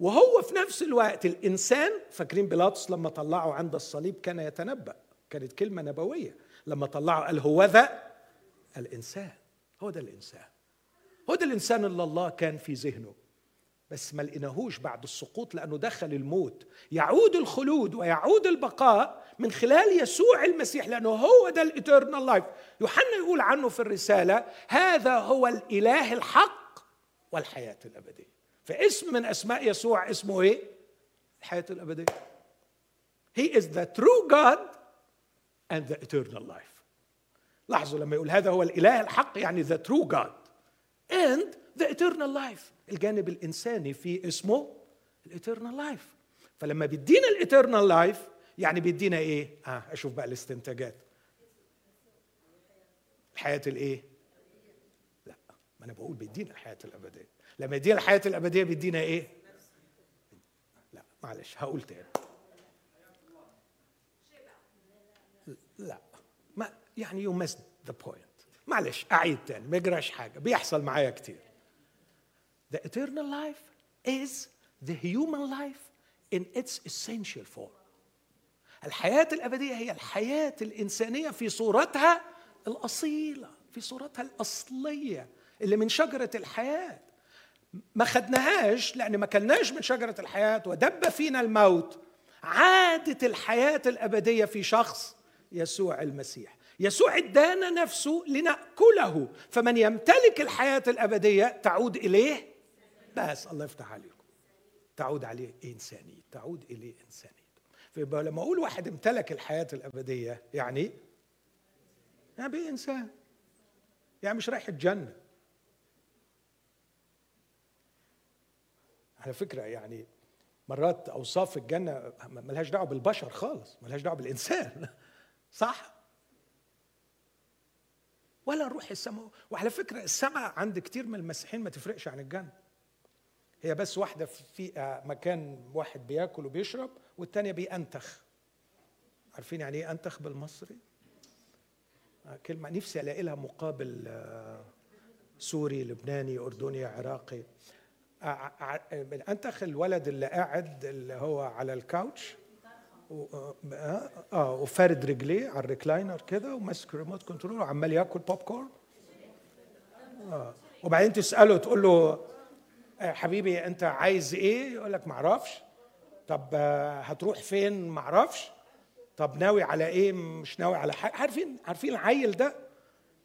وهو في نفس الوقت الإنسان فاكرين بيلاطس لما طلعه عند الصليب كان يتنبأ كانت كلمة نبوية. لما طلعه قال هو ذا الإنسان هو ده الإنسان هو ده الإنسان اللي الله كان في ذهنه بس ما لقيناهوش بعد السقوط لأنه دخل الموت يعود الخلود ويعود البقاء من خلال يسوع المسيح لأنه هو ده ال eternal life يوحنا يقول عنه في الرسالة هذا هو الإله الحق والحياة الأبدية فاسم من أسماء يسوع اسمه إيه؟ الحياة الأبدية. He is the true God and the eternal life. لاحظوا لما يقول هذا هو الإله الحق يعني the true God. And the eternal life. الجانب الإنساني في اسمه ال eternal life فلما بيدينا ال eternal life يعني بيدينا إيه؟ آه أشوف بقى الاستنتاجات. الحياة الإيه؟ لا ما أنا بقول بيدينا الحياة الأبدية. لما يدينا الحياة الأبدية بيدينا إيه؟ لا معلش هقول تاني. لا. يعني you miss the point معلش أعيد تاني ما يجراش حاجة. بيحصل معايا كتير. The eternal life is the human life in its essential form. الحياة الأبدية هي الحياة الإنسانية في صورتها الأصيلة في صورتها الأصلية اللي من شجرة الحياة. ما خدناهاش لأن ما كلناش من شجرة الحياة ودب فينا الموت. عادت الحياة الأبدية في شخص يسوع المسيح. يسوع ادانا نفسه لنأكله. فمن يمتلك الحياة الأبدية تعود إليه؟ بس الله يفتح عليكم. تعود عليه إنسانية تعود إليه إنسانية. فيبقى لما أقول واحد امتلك الحياة الأبدية يعني يعني بيه انسان يعني مش رايح الجنة. على فكرة يعني مرات أوصاف الجنة ملهاش دعوة بالبشر خالص ملهاش دعوة بالإنسان. صح؟ ولا نروح السماء. وعلى فكرة السماء عند كتير من المسيحيين ما تفرقش عن الجنة. هي بس واحدة في مكان واحد بياكل وبيشرب والتانية بينتخ عارفين يعني إيه أنتخ بالمصري؟ كلمة نفسي ألاقي لها مقابل آه، سوري لبناني أردني عراقي. أنتخ الولد اللي قاعد اللي هو على ال couch. آه, آه وفارد رجليه على ال recliner كده وماسك remote control وعمال ياكل بوب كورن آه وبعدين تسأله تقول له آه حبيبي انت عايز إيه؟ يقول لك معرفش طب آه هتروح فين؟ معرفش طب ناوي على إيه؟ مش ناوي على حاجة. عارفين عارفين العيل ده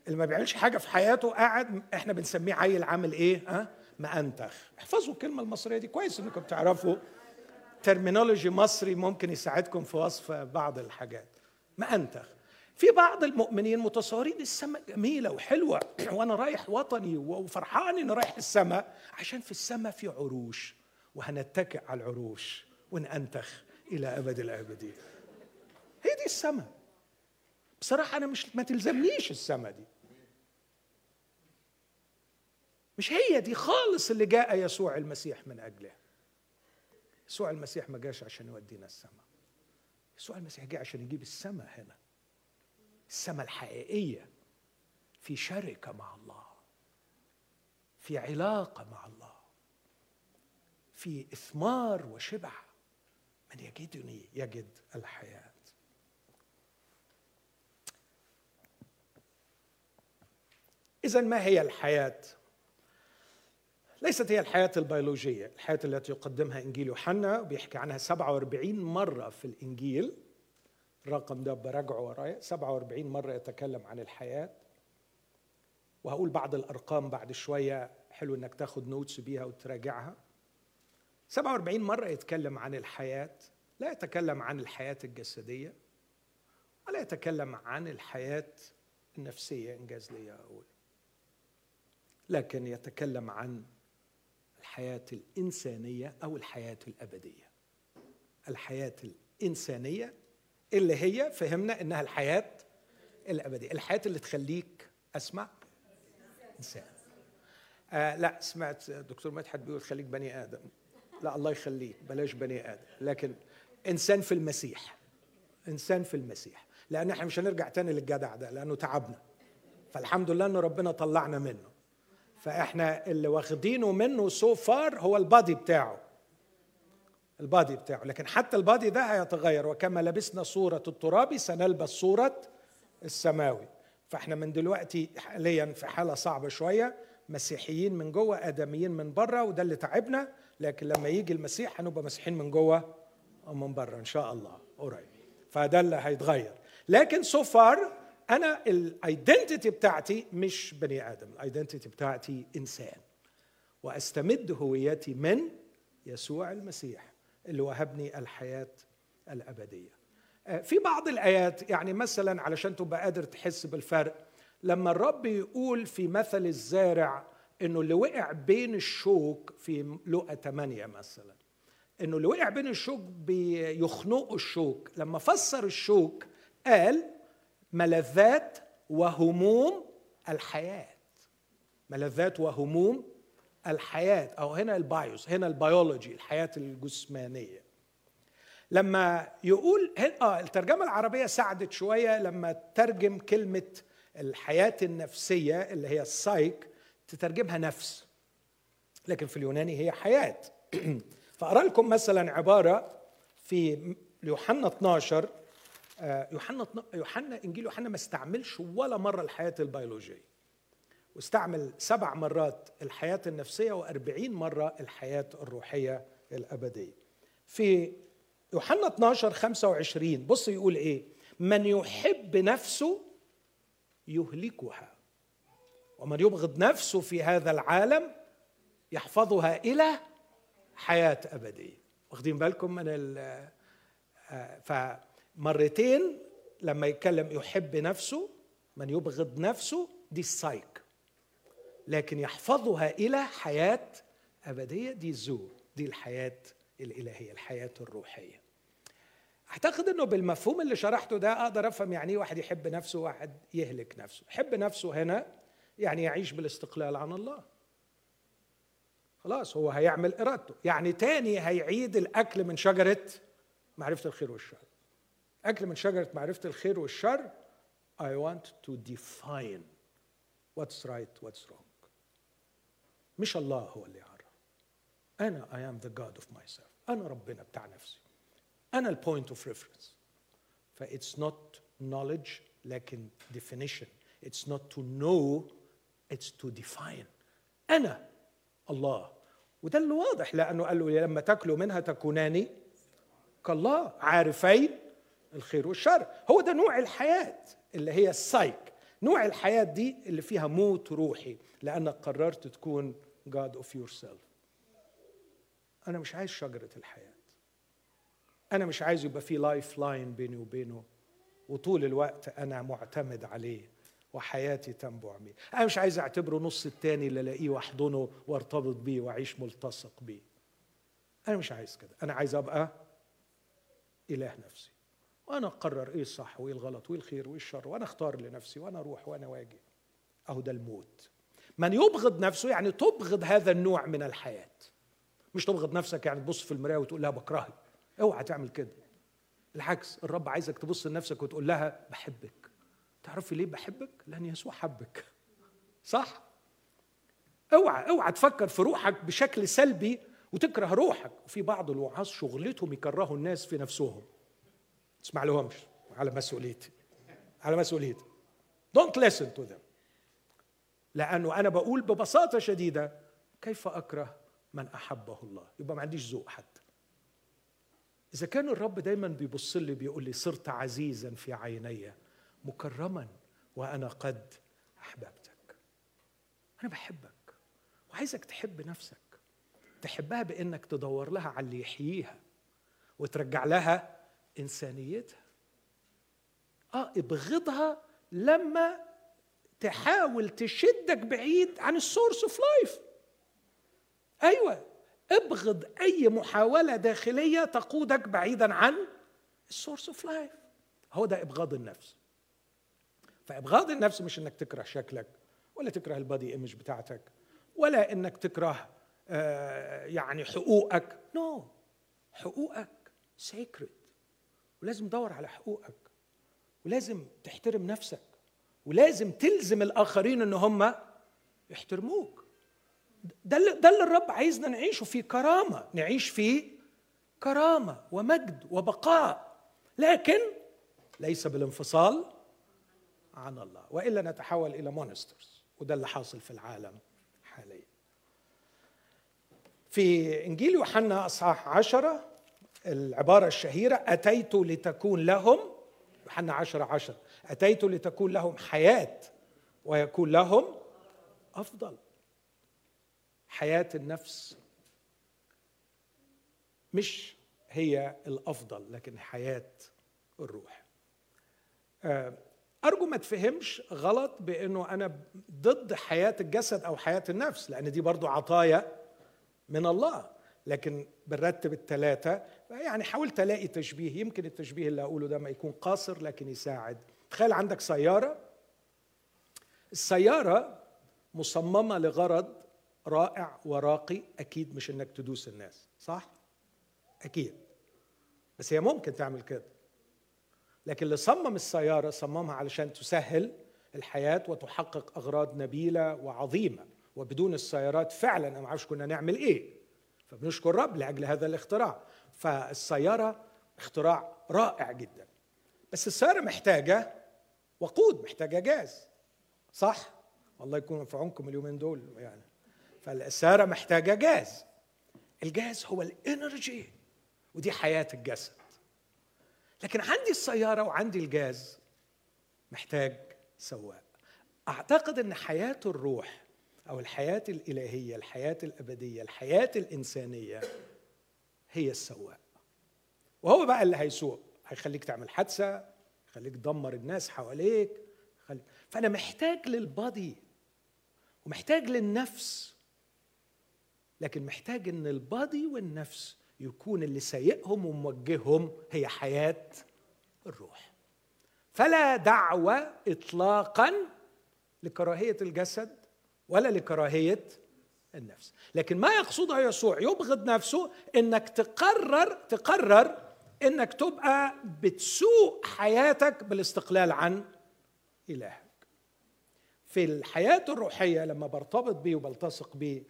اللي ما بيعملش حاجة في حياته قاعد إحنا بنسميه عيل عامل إيه؟ ها؟ أه؟ مأنتخ. احفظوا الكلمة المصرية دي كويس انكم تعرفوا ترمينولوجي مصري ممكن يساعدكم في وصف بعض الحاجات. مأنتخ في بعض المؤمنين متصورين السماء جميلة وحلوة. وأنا رايح وطني وفرحان إني رايح السماء عشان في السماء في عروش. وهنتكئ على العروش ونأنتخ إلى أبد الآبدين. هي دي السماء. بصراحة أنا مش ما تلزمنيش السماء دي. مش هي دي خالص اللي جاء يسوع المسيح من اجله يسوع المسيح ما جاش عشان يودينا السماء. يسوع المسيح جه عشان يجيب السماء هنا. السماء الحقيقية. في شركة مع الله. في علاقة مع الله. في إثمار وشبع من يجدني يجد الحياة. إذا ما هي الحياة؟ ليست هي الحياة البيولوجية. الحياة التي يقدمها إنجيل يوحنا بيحكي عنها 47 مرة في الإنجيل. الرقم ده براجعه ورايا. 47 مرة يتكلم عن الحياة. وهقول بعض الأرقام بعد شوية. حلو إنك تاخد نوتس بيها وتراجعها. 47 مرة يتكلم عن الحياة. لا يتكلم عن الحياة الجسدية ولا يتكلم عن الحياة النفسية إنجاز لي أقول. لكن يتكلم عن الحياة الإنسانية أو الحياة الأبدية. الحياة الإنسانية اللي هي فهمنا إنها الحياة الأبدية الحياة اللي تخليك أسمع إنسان. آه لا سمعت دكتور مدحت بيقول خليك بني آدم. لا الله يخليك بلاش بني آدم. لكن إنسان في المسيح إنسان في المسيح. لأن إحنا مش هنرجع تاني للجدع ده لأنه تعبنا. فالحمد لله أن ربنا طلعنا منه. فاحنا اللي واخدينه منه so far هو ال body بتاعه. ال body بتاعه. لكن حتى ال body ده هيتغير. وكما لبسنا صورة الترابي سنلبس صورة السماوي. فاحنا من دلوقتي حاليا في حالة صعبة شوية. مسيحيين من جوه آدميين من بره وده اللي تعبنا. لكن لما يجي المسيح هنبقى مسيحيين من جوه ومن بره إن شاء الله. قريب. فده اللي هيتغير. لكن so far أنا ال identity بتاعتي مش بني آدم ال identity بتاعتي إنسان. وأستمد هويتي من يسوع المسيح اللي وهبني الحياة الأبدية. آه، في بعض الآيات يعني مثلا علشان تبقى قادر تحس بالفرق لما الرب يقول في مثل الزارع إنه اللي وقع بين الشوك في لوقا 8 مثلا إنه اللي وقع بين الشوك بيخنقوا الشوك. لما فسر الشوك قال ملذات وهموم الحياة. ملذات وهموم الحياة. أو هنا ال bios هنا البيولوجي الحياة الجسمانية. لما يقول آه الترجمة العربية ساعدت شوية لما ترجم كلمة الحياة النفسية اللي هي السايك تترجمها نفس. لكن في اليوناني هي حياة. فأرى لكم مثلا عبارة في يوحنا 12 آه، يوحنا يوحنا إنجيل يوحنا ما استعملش ولا مرة الحياة البيولوجية واستعمل سبع مرات الحياة النفسية وأربعين مرة الحياة الروحية الأبدية. في يوحنا 12 25 بص يقول إيه؟ من يحب نفسه يهلكها ومن يبغض نفسه في هذا العالم يحفظها إلى حياة أبدية. واخدين بالكم من ال آه، ف مرتين لما يتكلم يحب نفسه من يبغض نفسه دي السايك. لكن يحفظها إلى حياة أبدية دي زو دي الحياة الإلهية الحياة الروحية. أعتقد أنه بالمفهوم اللي شرحته ده أقدر أفهم يعني إيه واحد يحب نفسه وواحد يهلك نفسه. يحب نفسه هنا يعني يعيش بالاستقلال عن الله. خلاص هو هيعمل إرادته. يعني تاني هيعيد الأكل من شجرة معرفة الخير والشر. أكل من شجرة معرفة الخير والشر I want to define what's right what's wrong. مش الله هو اللي يعرف. أنا I am the God of myself. أنا ربنا بتاع نفسي. أنا ال point of reference ف it's not knowledge لكن definition. It's not to know it's to define. أنا الله. وده اللي واضح. لأنه قال له لما تاكلوا منها تكونان كالله. عارفين؟ الخير والشر. هو ده نوع الحياة اللي هي السايك. نوع الحياة دي اللي فيها موت روحي لأنك قررت تكون God of yourself. أنا مش عايز شجرة الحياة. أنا مش عايز يبقى في lifeline بيني وبينه وطول الوقت أنا معتمد عليه وحياتي تنبع بيه. أنا مش عايز أعتبره نص التاني اللي ألاقيه وأحضنه وأرتبط بيه وأعيش ملتصق بيه. أنا مش عايز كده. أنا عايز أبقى إله نفسي. وأنا أقرر إيه الصح وإيه الغلط وإيه الخير وإيه الشر وأنا أختار لنفسي وأنا أروح وأنا واجي. أهو ده الموت. من يبغض نفسه يعني تبغض هذا النوع من الحياة. مش تبغض نفسك يعني تبص في المراية وتقول لها بكرهك أوعى تعمل كده. بالعكس الرب عايزك تبص لنفسك وتقول لها بحبك. تعرفي ليه بحبك؟ لأن يسوع حبك. صح؟ أوعى أوعى تفكر في روحك بشكل سلبي وتكره روحك. وفي بعض الوعاظ شغلتهم يكرهوا الناس في نفسهم. اسمع لهمش على مسؤوليتي. على مسؤوليتي. Don't listen to them. لأنه أنا بقول ببساطة شديدة كيف أكره من أحبه الله؟ يبقى ما عنديش ذوق حتى. إذا كان الرب دايما بيبص لي بيقول لي صرت عزيزا في عيني مكرما وأنا قد أحببتك. أنا بحبك. وعايزك تحب نفسك. تحبها بإنك تدور لها على اللي يحييها وترجع لها إنسانيتها. آه ابغضها لما تحاول تشدك بعيد عن ال source of life أيوه ابغض أي محاولة داخلية تقودك بعيدا عن ال source of life هو ده إبغاض النفس. فإبغاض النفس مش إنك تكره شكلك ولا تكره ال body image بتاعتك ولا إنك تكره آه، يعني حقوقك. no no. حقوقك sacred ولازم تدور على حقوقك ولازم تحترم نفسك ولازم تلزم الآخرين إن هم يحترموك. ده اللي, ده اللي الرب عايزنا نعيشه في كرامة نعيش في كرامة ومجد وبقاء. لكن ليس بالانفصال عن الله وإلا نتحول إلى مونسترز وده اللي حاصل في العالم حاليا. في إنجيل يوحنا أصحاح عشرة العبارة الشهيرة أتيت لتكون لهم يوحنا عشرة عشرة أتيت لتكون لهم حياة ويكون لهم أفضل. حياة النفس مش هي الأفضل لكن حياة الروح. آه، أرجو ما تفهمش غلط بأنه أنا ضد حياة الجسد أو حياة النفس لأن دي برضو عطايا من الله. لكن بنرتب الثلاثة يعني حاولت ألاقي تشبيه يمكن التشبيه اللي أقوله ده ما يكون قاصر لكن يساعد. تخيل عندك سيارة. السيارة مصممة لغرض رائع وراقي أكيد مش إنك تدوس الناس صح؟ أكيد. بس هي ممكن تعمل كده. لكن اللي صمم السيارة صممها علشان تسهل الحياة وتحقق أغراض نبيلة وعظيمة. وبدون السيارات فعلا أنا ما أعرفش كنا نعمل إيه. فبنشكر رب لأجل هذا الاختراع. فالسيارة اختراع رائع جدا. بس السيارة محتاجة وقود محتاجة جاز. صح؟ الله يكون في عونكم اليومين دول يعني. فالسيارة محتاجة جاز. الجاز هو ال energy ودي حياة الجسد. لكن عندي السيارة وعندي الجاز محتاج سواق. أعتقد إن حياة الروح أو الحياة الإلهية الحياة الأبدية الحياة الإنسانية هي السواق. وهو بقى اللي هيسوق. هيخليك تعمل حادثة خليك تدمر الناس حواليك خليك. فأنا محتاج للبادي ومحتاج للنفس. لكن محتاج إن البادي والنفس يكون اللي سايقهم وموجههم هي حياة الروح. فلا دعوة اطلاقا لكراهية الجسد ولا لكراهية النفس. لكن ما يقصده يسوع يبغض نفسه إنك تقرر تقرر إنك تبقى بتسوق حياتك بالاستقلال عن إلهك. في الحياة الروحية لما برتبط بيه وبلتصق بيه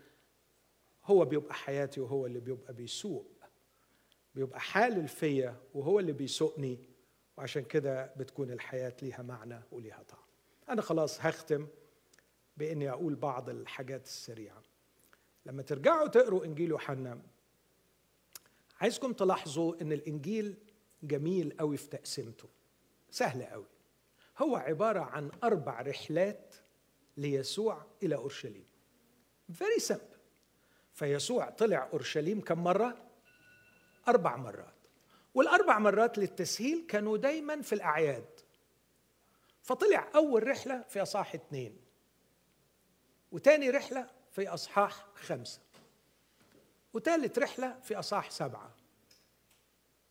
هو بيبقى حياتي وهو اللي بيبقى بيسوق بيبقى حالل فيا وهو اللي بيسوقني وعشان كده بتكون الحياة ليها معنى وليها طعم. أنا خلاص هختم بإني أقول بعض الحاجات السريعة. لما ترجعوا تقروا إنجيل يوحنا عايزكم تلاحظوا إن الإنجيل جميل قوي في تقسيمته سهل قوي هو عبارة عن أربع رحلات ليسوع إلى أورشليم. فيري سمبل فيسوع طلع أورشليم كم مرة؟ أربع مرات. والأربع مرات للتسهيل كانوا دايما في الأعياد. فطلع أول رحلة في أصحاح اثنين وتاني رحلة في أصحاح خمسة. وثالث رحلة في أصحاح سبعة.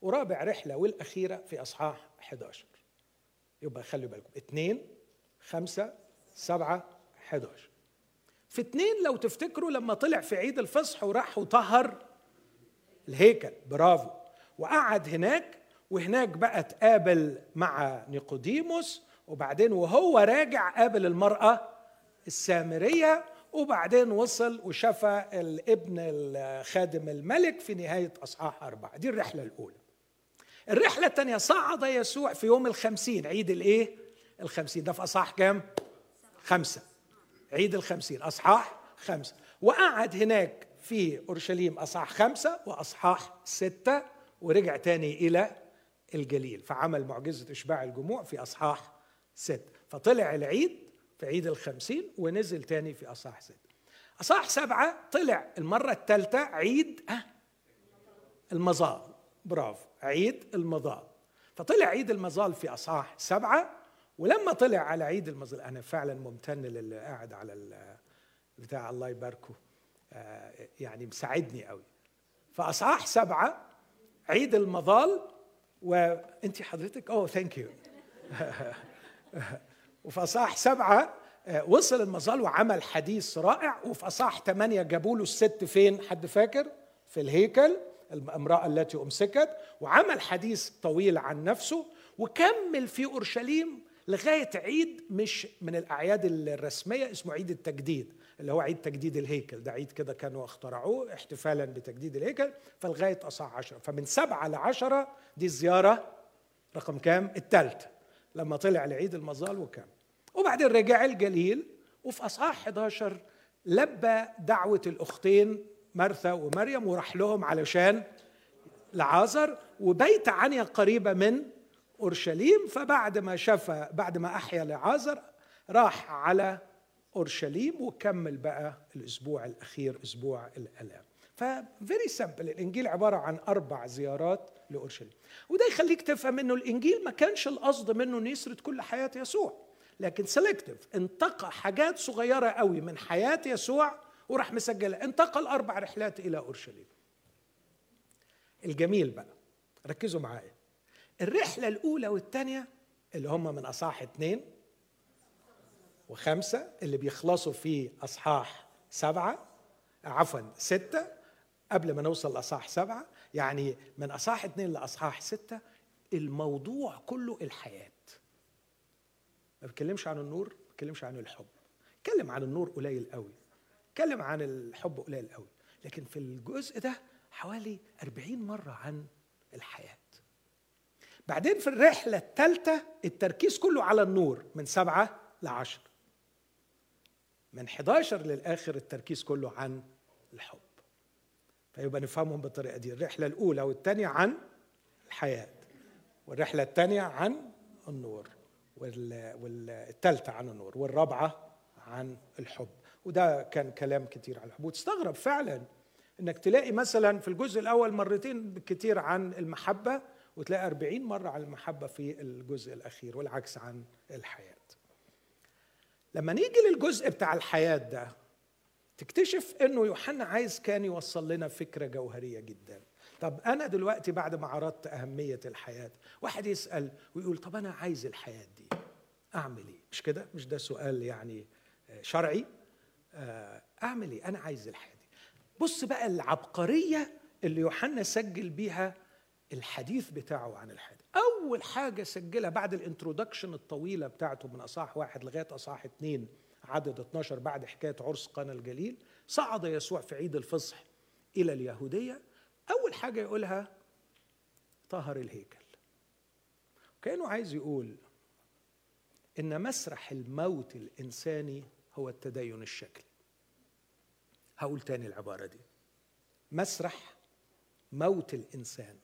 ورابع رحلة والأخيرة في أصحاح 11 يبقى خلي بالكم. اثنين خمسة سبعة 11 في اثنين لو تفتكروا لما طلع في عيد الفصح وراح وطهر الهيكل. برافو. وقعد هناك وهناك بقى تقابل مع نيقوديموس وبعدين وهو راجع قابل المرأة السامرية وبعدين وصل وشفى الابن خادم الملك في نهاية أصحاح أربعة. دي الرحلة الأولى. الرحلة الثانية صعد يسوع في يوم الخمسين. عيد الإيه؟ الخمسين. ده في أصحاح كام؟ خمسة. عيد الخمسين. أصحاح خمسة. وقعد هناك في أورشليم أصحاح خمسة وأصحاح ستة ورجع تاني إلى الجليل فعمل معجزة إشباع الجموع في أصحاح ستة. فطلع العيد في عيد الخمسين ونزل تاني في أصحاح ستة. أصحاح سبعة طلع المرة الثالثة عيد أه المظال. برافو. عيد المظال. فطلع عيد المظال في أصحاح سبعة ولما طلع على عيد المظال أنا فعلا ممتن للي قاعد على بتاع الله يباركه آه، يعني مساعدني قوي. فأصحاح سبعة عيد المظال وانت حضرتك؟ oh thank you وفي اصحاح سبعة آه، وصل المظال وعمل حديث رائع وفي اصحاح ثمانيه جابوا له الست فين؟ حد فاكر؟ في الهيكل الامراه التي أمسكت وعمل حديث طويل عن نفسه وكمل في أورشليم لغاية عيد مش من الأعياد الرسمية اسمه عيد التجديد اللي هو عيد تجديد الهيكل. ده عيد كده كانوا اخترعوه احتفالا بتجديد الهيكل فلغاية اصح عشرة. فمن سبعة لعشرة دي الزيارة رقم كام؟ الثالثة لما طلع لعيد المظال وكام وبعدين رجع الجليل وفي أصحاح 11 لبى دعوة الأختين مرثا ومريم وراح لهم علشان لعازر وبيت عنيا قريبة من أورشليم. فبعد ما شفى بعد ما أحيا لعازر راح على أورشليم وكمل بقى الأسبوع الأخير أسبوع الالام ف very simple الإنجيل عبارة عن أربع زيارات لأورشليم. وده يخليك تفهم إنه الإنجيل ما كانش القصد منه إنه يسرد كل حياة يسوع لكن selective انتقى حاجات صغيرة قوي من حياة يسوع وراح مسجلها. انتقل أربع رحلات إلى أورشليم. الجميل بقى ركزوا معايا. الرحلة الأولى والثانيه اللي هم من أصحاح اثنين وخمسة اللي بيخلصوا في أصحاح سبعة عفوا ستة قبل ما نوصل لأصحاح سبعة. يعني من أصحاح اثنين لأصحاح ستة الموضوع كله الحياة. ما بتكلمش عن النور ما بتكلمش عن الحب. اتكلم عن النور قليل قوي. اتكلم عن الحب قليل قوي. لكن في الجزء ده حوالي أربعين مرة عن الحياة. بعدين في الرحلة الثالثة التركيز كله على النور من سبعة لعشر. من 11 للآخر التركيز كله عن الحب. فيبقى نفهمهم بالطريقة دي. الرحلة الأولى والثانية عن الحياة والرحلة الثانية عن النور والثالثة عن النور والرابعة عن الحب. وده كان كلام كتير عن الحب. وتستغرب فعلا إنك تلاقي مثلا في الجزء الأول مرتين كتير عن المحبة وتلاقي 40 مرة عن المحبة في الجزء الأخير والعكس عن الحياة. لما نيجي للجزء بتاع الحياة ده تكتشف إنه يوحنا عايز كان يوصل لنا فكرة جوهرية جدا. طب أنا دلوقتي بعد ما عرضت أهمية الحياة واحد يسأل ويقول طب أنا عايز الحياة دي أعمل إيه؟ مش كده؟ مش ده سؤال يعني آه، شرعي؟ آه، أعمل إيه؟ أنا عايز الحياة دي. بص بقى العبقرية اللي يوحنا سجل بيها الحديث بتاعه عن الحياة أول حاجة سجلها بعد الانترودكشن الطويلة بتاعته من أصحاح واحد لغاية أصحاح اثنين عدد 12 بعد حكاية عرس قنا الجليل صعد يسوع في عيد الفصح إلى اليهودية. أول حاجة يقولها طهر الهيكل. كأنه عايز يقول إن مسرح الموت الإنساني هو التدين الشكلي هقول تاني العبارة دي. مسرح موت الإنسان.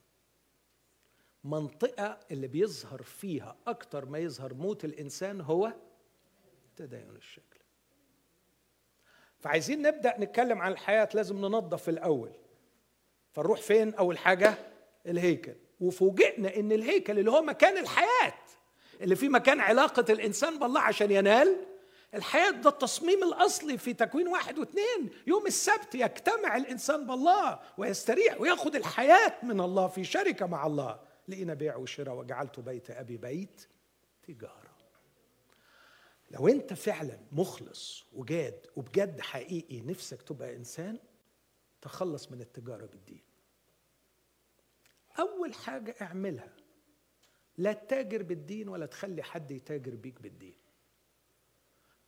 منطقة اللي بيظهر فيها أكتر ما يظهر موت الإنسان هو تدين الشكل. فعايزين نبدأ نتكلم عن الحياة لازم ننظف الأول. فنروح فين أول حاجة؟ الهيكل. وفوجئنا إن الهيكل اللي هو مكان الحياة اللي فيه مكان علاقة الإنسان بالله عشان ينال الحياة ده التصميم الأصلي في تكوين واحد واثنين. يوم السبت يجتمع الإنسان بالله ويستريح ويأخذ الحياة من الله في شركة مع الله. لقينا بيع وشراء وجعلت بيت أبي بيت تجارة. لو انت فعلا مخلص وجاد وبجد حقيقي نفسك تبقى إنسان تخلص من التجاره بالدين أول حاجة اعملها لا تتاجر بالدين ولا تخلي حد يتاجر بيك بالدين.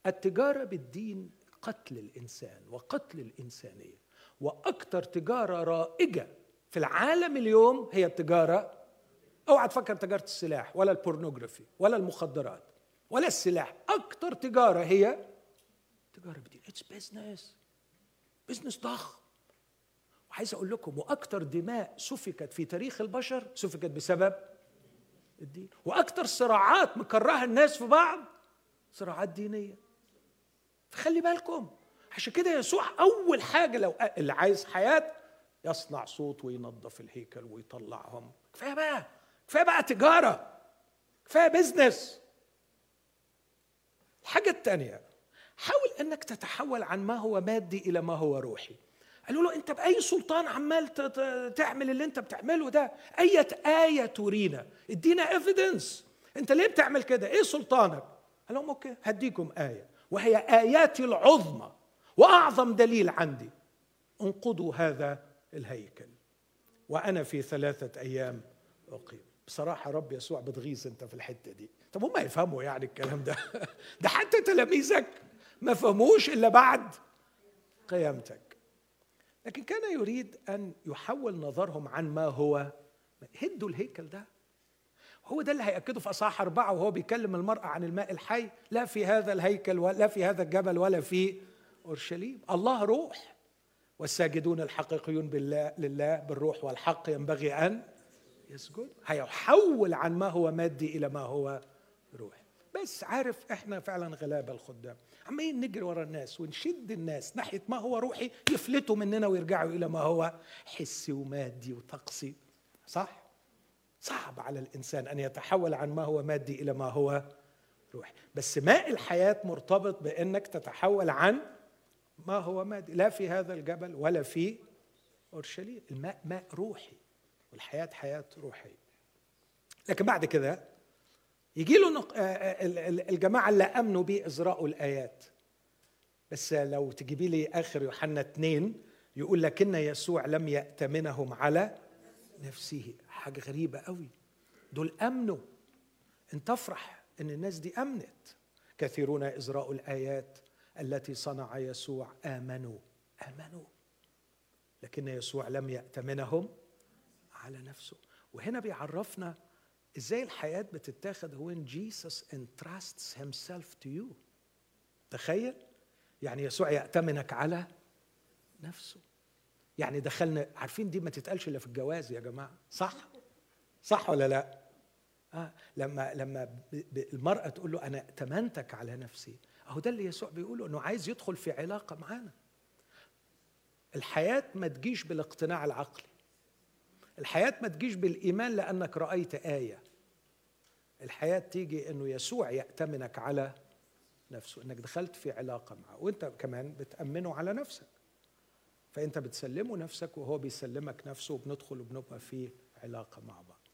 التجارة بالدين قتل الإنسان وقتل الإنسانية وأكثر تجارة رائجة في العالم اليوم هي التجارة أوعى تفكر تجارة السلاح ولا البورنوغرافي ولا المخدرات. ولا السلاح أكتر تجارة هي تجارة بالدين it's business business ضخم. وعايز أقول لكم وأكثر دماء سفكت في تاريخ البشر سفكت بسبب الدين. وأكثر صراعات مكرهها الناس في بعض صراعات دينية. فخلي بالكم عشان كده يسوع أول حاجة لو اللي عايز حياة يصنع سوط وينظف الهيكل ويطلعهم. كفاية بقى كفاية بقى تجارة. كفاية business الحاجة الثانية حاول إنك تتحول عن ما هو مادي إلى ما هو روحي. قالوا له أنت بأي سلطان عمال تعمل اللي أنت بتعمله ده؟ أية آية ترينا. إدينا evidence أنت ليه بتعمل كده؟ إيه سلطانك؟ قال لهم okay هديكم آية. وهي آياتي العظمى. وأعظم دليل عندي. انقضوا هذا الهيكل. وأنا في ثلاثة أيام أقيم. بصراحة رب يسوع بتغيظ أنت في الحتة دي. طب هم يفهموا يعني الكلام ده؟ ده حتى تلاميذك ما فهموش إلا بعد قيامتك. لكن كان يريد أن يحول نظرهم عن ما هو هدوا الهيكل ده. هو ده اللي هيأكده في أصحاح أربعة وهو بيكلم المرأة عن الماء الحي. لا في هذا الهيكل ولا في هذا الجبل ولا في أورشليم. الله روح. والساجدون الحقيقيون بالله لله بالروح والحق ينبغي أن يسجد هيحول عن ما هو مادي إلى ما هو روحي. بس عارف إحنا فعلا غلابة الخدام. عمالين نجري ورا الناس ونشد الناس ناحية ما هو روحي يفلتوا مننا ويرجعوا إلى ما هو حسي ومادي وطقسي. صح؟ صعب على الإنسان أن يتحول عن ما هو مادي إلى ما هو روحي. بس ماء الحياة مرتبط بإنك تتحول عن ما هو مادي. لا في هذا الجبل ولا في أورشليم. الماء ماء روحي. والحياة حياة روحية. لكن بعد كده يجي له آه، آه، الجماعة اللي أمنوا بيه إزراء الآيات. بس لو تجيبي لي آخر يوحنا اثنين يقول لكن يسوع لم يأتمنهم على نفسه. حاجة غريبة قوي. دول أمنوا. أنت تفرح أن الناس دي أمنت. كثيرون إزراء الآيات التي صنع يسوع. آمنوا. آمنوا. لكن يسوع لم يأتمنهم على نفسه. وهنا بيعرفنا إزاي الحياة بتتاخد when Jesus entrusts himself to you. تخيل؟ يعني يسوع يأتمنك على نفسه. يعني دخلنا عارفين دي ما تتقالش إلا في الجواز يا جماعة. صح؟ صح ولا لا؟ آه لما لما المرأة تقول له أنا ائتمنتك على نفسي. أهو ده اللي يسوع بيقوله إنه عايز يدخل في علاقة معانا. الحياة ما تجيش بالاقتناع العقلي. الحياة ما تجيش بالإيمان لأنك رأيت آية. الحياة تيجي أنه يسوع يأتمنك على نفسه أنك دخلت في علاقة معه وأنت كمان بتأمنه على نفسك. فأنت بتسلمه نفسك وهو بيسلمك نفسه وبندخل وبنبقى في علاقة مع بعض.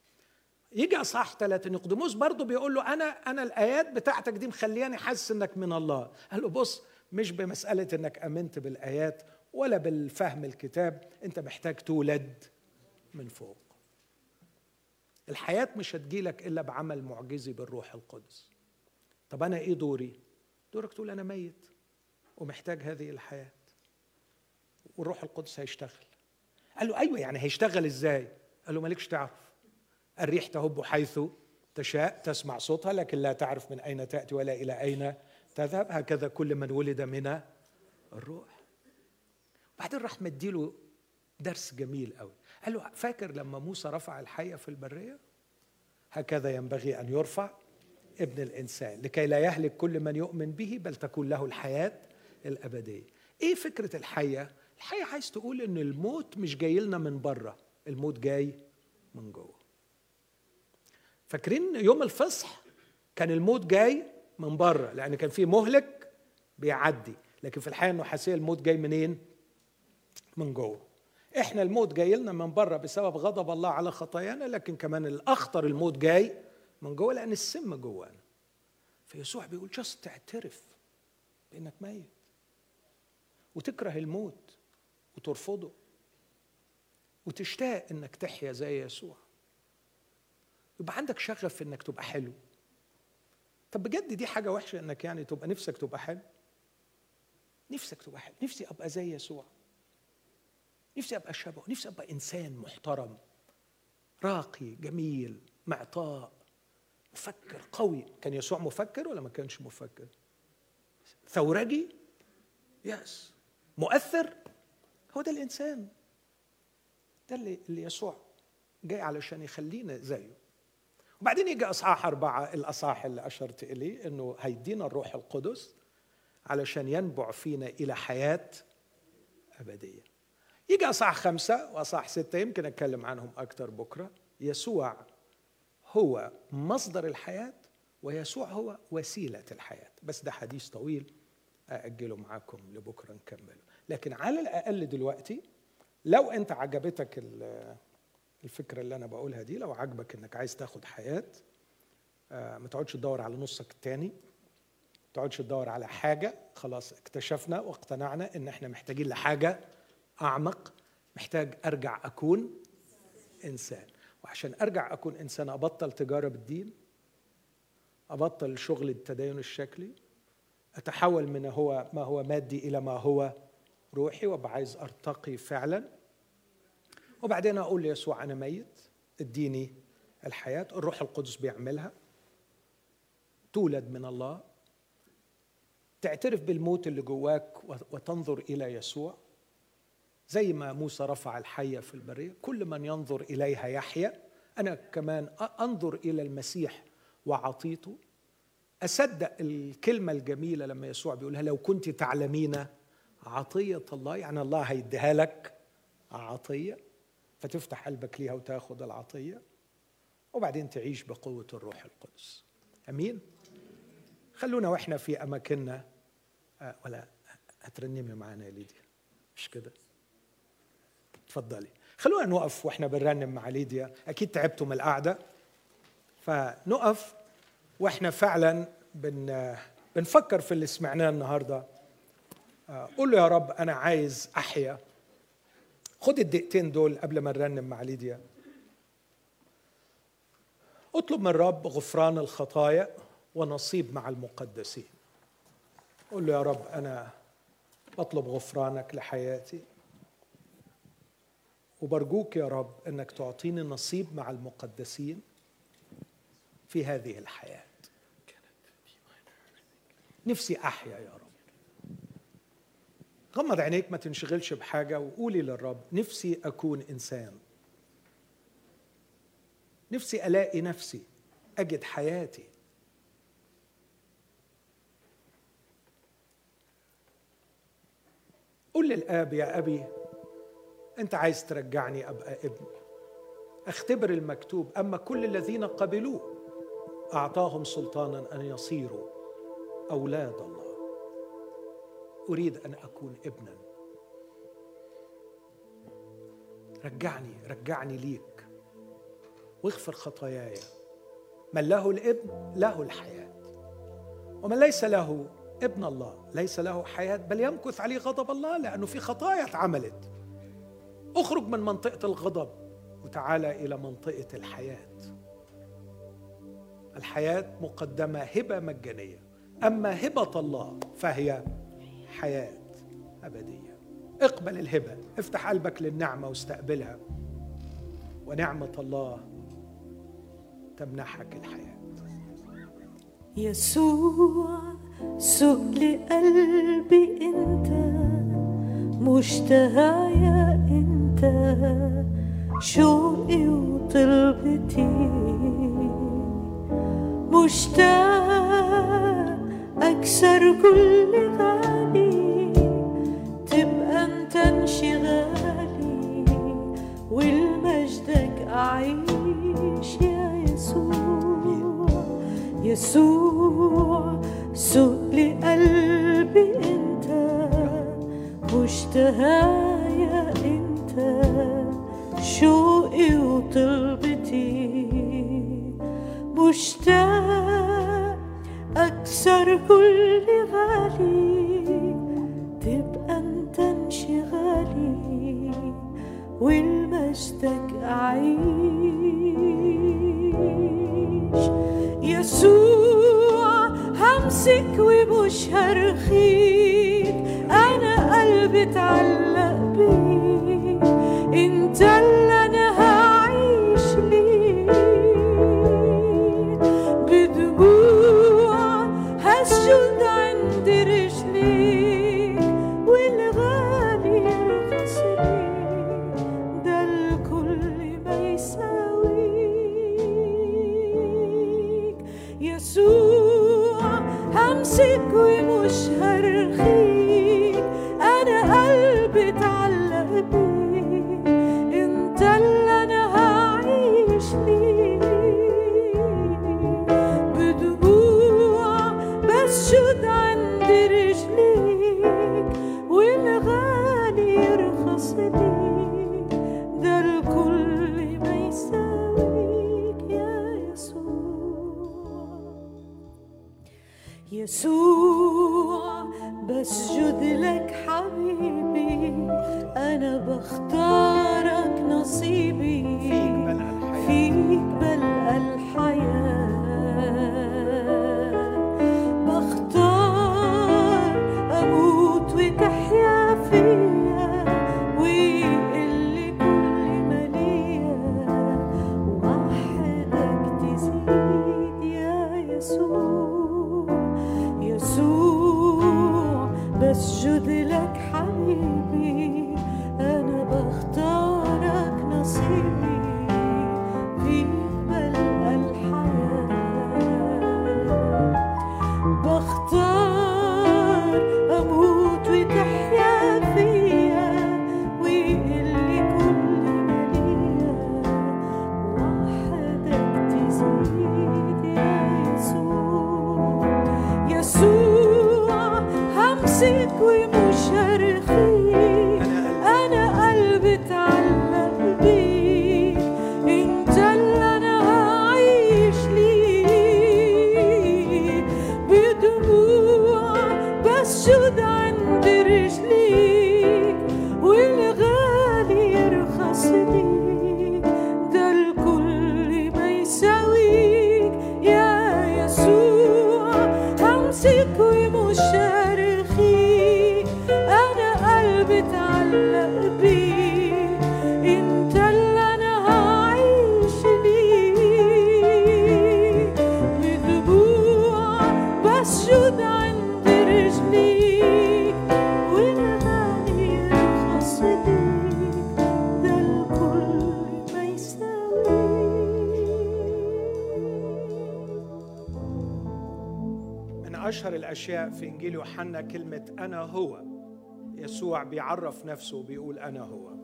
يجي أصحاح ثلاثة نقدموس برضه بيقول له أنا أنا الآيات بتاعتك دي مخلياني حاسس إنك من الله. قال له بص مش بمسألة إنك آمنت بالآيات ولا بالفهم الكتاب أنت محتاج تولد. من فوق. الحياة مش هتجيلك إلا بعمل معجزي بالروح القدس. طب أنا إيه دوري؟ دورك تقول أنا ميت ومحتاج هذه الحياة. والروح القدس هيشتغل. قال له أيوة يعني هيشتغل إزاي؟ قال له مالكش تعرف. الريح تهب حيث تشاء تسمع صوتها لكن لا تعرف من أين تأتي ولا إلى أين تذهب. هكذا كل من ولد من الروح. بعدين راح مديله درس جميل قوي. قال له فاكر لما موسى رفع الحية في البرية؟ هكذا ينبغي أن يرفع ابن الإنسان لكي لا يهلك كل من يؤمن به بل تكون له الحياة الأبدية. إيه فكرة الحية؟ الحية عايز تقول إن الموت مش جاي لنا من بره الموت جاي من جوه. فاكرين يوم الفصح كان الموت جاي من بره لأن كان في مهلك بيعدي لكن في الحياة النحاسية الموت جاي منين؟ من جوه. إحنا الموت جاي لنا من بره بسبب غضب الله على خطايانا لكن كمان الأخطر الموت جاي من جوه لأن السم جوانا. فيسوع بيقول جاست تعترف بإنك ميت وتكره الموت وترفضه وتشتاق إنك تحيا زي يسوع. يبقى عندك شغف إنك تبقى حلو. طب بجد دي حاجة وحشة إنك يعني تبقى نفسك تبقى حلو؟ نفسك تبقى حلو. نفسي أبقى زي يسوع. نفسي أبقى شبهه نفسي أبقى إنسان محترم راقي جميل معطاء مفكر قوي. كان يسوع مفكر ولا ما كانش مفكر؟ ثورجي؟ يس. مؤثر؟ هو ده الإنسان. ده اللي, يسوع جاي علشان يخلينا زيه. وبعدين يجي أصحاح أربعة الأصحاح اللي أشرت إليه إنه هيدينا الروح القدس علشان ينبع فينا إلى حياة أبدية. يجي اصحاح خمسة واصحاح ستة يمكن أتكلم عنهم أكثر بكرة. يسوع هو مصدر الحياة ويسوع هو وسيلة الحياة. بس ده حديث طويل أأجله معاكم لبكرة نكمله. لكن على الأقل دلوقتي لو أنت عجبتك الفكرة اللي أنا بقولها دي لو عجبك إنك عايز تاخد حياة آه، ما تقعدش تدور على نصك التاني ما تقعدش تدور على حاجة. خلاص اكتشفنا واقتنعنا إن إحنا محتاجين لحاجة. أعمق محتاج أرجع أكون إنسان. وعشان أرجع أكون إنسان أبطل تجارة بالدين أبطل شغل التدين الشكلي أتحول من هو ما هو مادي إلى ما هو روحي وأبقى عايز أرتقي فعلا. وبعدين أقول ليسوع أنا ميت اديني الحياة الروح القدس بيعملها. تولد من الله. تعترف بالموت اللي جواك وتنظر إلى يسوع. زي ما موسى رفع الحيه في البرية كل من ينظر إليها يحيا. أنا كمان أنظر إلى المسيح وعطيته. أصدق الكلمة الجميلة لما يسوع بيقولها لو كنت تعلمين عطية الله. يعني الله هيديها لك عطية. فتفتح قلبك ليها وتاخذ العطية وبعدين تعيش بقوة الروح القدس. أمين؟ خلونا وإحنا في أماكننا. آه ولا هترنمي معانا يا ليديا؟ مش كده؟ اتفضلي خلونا نقف وإحنا بنرنم مع ليديا. أكيد تعبتوا من القعدة. فنقف وإحنا فعلا بن بنفكر في اللي سمعناه النهارده. آه، قول له يا رب أنا عايز أحيا. خد الدقيقتين دول قبل ما نرنم مع ليديا. اطلب من الرب غفران الخطايا ونصيب مع المقدسين. قول له يا رب أنا بطلب غفرانك لحياتي. وبرجوك يا رب إنك تعطيني نصيب مع المقدسين في هذه الحياة. نفسي أحيا يا رب. غمض عينيك ما تنشغلش بحاجة وقولي للرب نفسي أكون إنسان. نفسي ألاقي نفسي أجد حياتي. قول للآب يا أبي أنت عايز ترجعني أبقى ابن. أختبر المكتوب. أما كل الذين قبلوه أعطاهم سلطانا أن يصيروا أولاد الله. أريد أن أكون ابنا. رجعني رجعني ليك. واغفر خطاياي. من له الابن له الحياة. ومن ليس له ابن الله ليس له حياة. بل يمكث عليه غضب الله لأنه في خطايا اتعملت. أخرج من منطقة الغضب. وتعالى إلى منطقة الحياة. الحياة مقدمة هبة مجانية. أما هبة الله فهي حياة أبدية. اقبل الهبة. افتح قلبك للنعمة واستقبلها. ونعمة الله تمنحك الحياة. يسوع سؤل قلبي أنت. مشتهى انت شوقي وطلبتي. مشتاق أكسر كل غالي تبقى أنت انشغالي. والمجدك أعيش يا يسوع. يسوع سوق لقلبي أنت. انت شوقي وطلبتي مشتاق أكسر كل غالي تبقى أنت انشغالي والمجدك اعيش يسوع همسك ومش هرخيك أنا قلبي اتعلق بيك. انت اللي يسوع بسجد لك حبيبي أنا بختارك نصيبي يسوع بسجد لك أنا هو. يسوع بيعرف نفسه وبيقول أنا هو.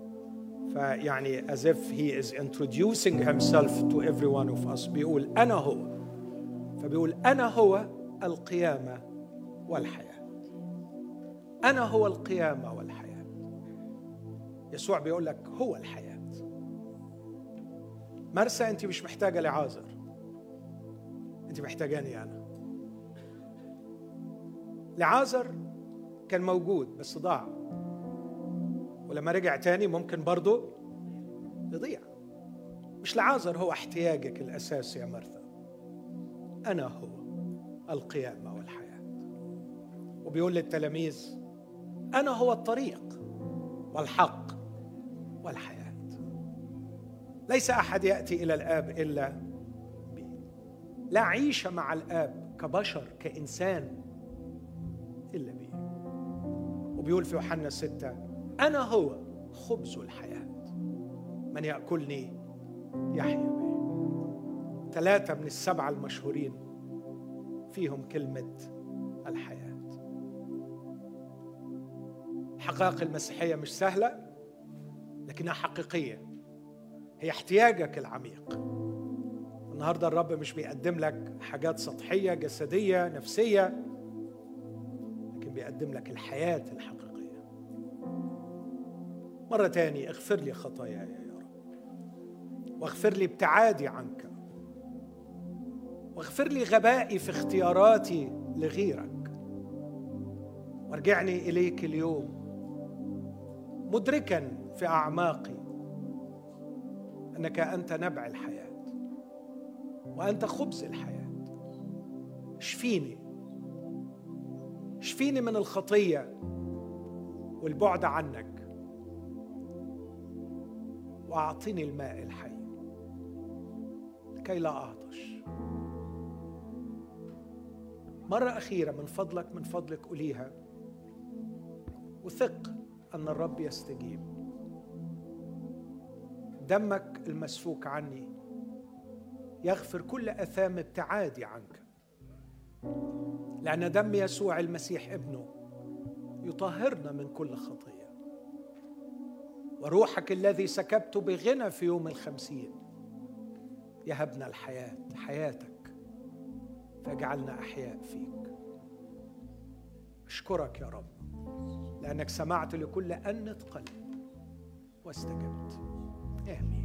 فيعني as if he is introducing himself to every one of us. بيقول أنا هو. فبيقول أنا هو القيامة والحياة. أنا هو القيامة والحياة. يسوع بيقول لك هو الحياة. مرسى أنت مش محتاجة لعازر. أنت محتاجاني أنا. لعازر كان موجود بس ضاع. ولما رجع تاني ممكن برضه يضيع. مش لعازر هو احتياجك الأساسي يا مرثا. أنا هو القيامة والحياة. وبيقول للتلاميذ أنا هو الطريق والحق والحياة. ليس أحد يأتي إلى الآب إلا بي. لا عيش مع الآب كبشر كإنسان. وبيقول في يوحنا ستة أنا هو خبز الحياة. من يأكلني؟ يحيا بي ثلاثة من السبعة المشهورين فيهم كلمة الحياة. الحقائق المسيحية مش سهلة لكنها حقيقية. هي احتياجك العميق. النهارده الرب مش بيقدم لك حاجات سطحية جسدية نفسية. بيقدم لك الحياة الحقيقية. مرة تاني اغفر لي خطاياي يا رب. واغفر لي ابتعادي عنك. واغفر لي غبائي في اختياراتي لغيرك. وارجعني إليك اليوم مدركا في أعماقي أنك أنت نبع الحياة وأنت خبز الحياة. اشفيني. اشفيني من الخطية والبعد عنك. وأعطني الماء الحي لكي لا أعطش. مرة أخيرة من فضلك من فضلك قوليها وثق أن الرب يستجيب. دمك المسفوك عني يغفر كل أثام ابتعادي عنك. لأن دم يسوع المسيح ابنه يطهرنا من كل خطية. وروحك الذي سكبته بغنى في يوم الخمسين يهبنا الحياة حياتك فاجعلنا أحياء فيك. أشكرك يا رب لأنك سمعت لكل أنة قلب واستجبت. آمين.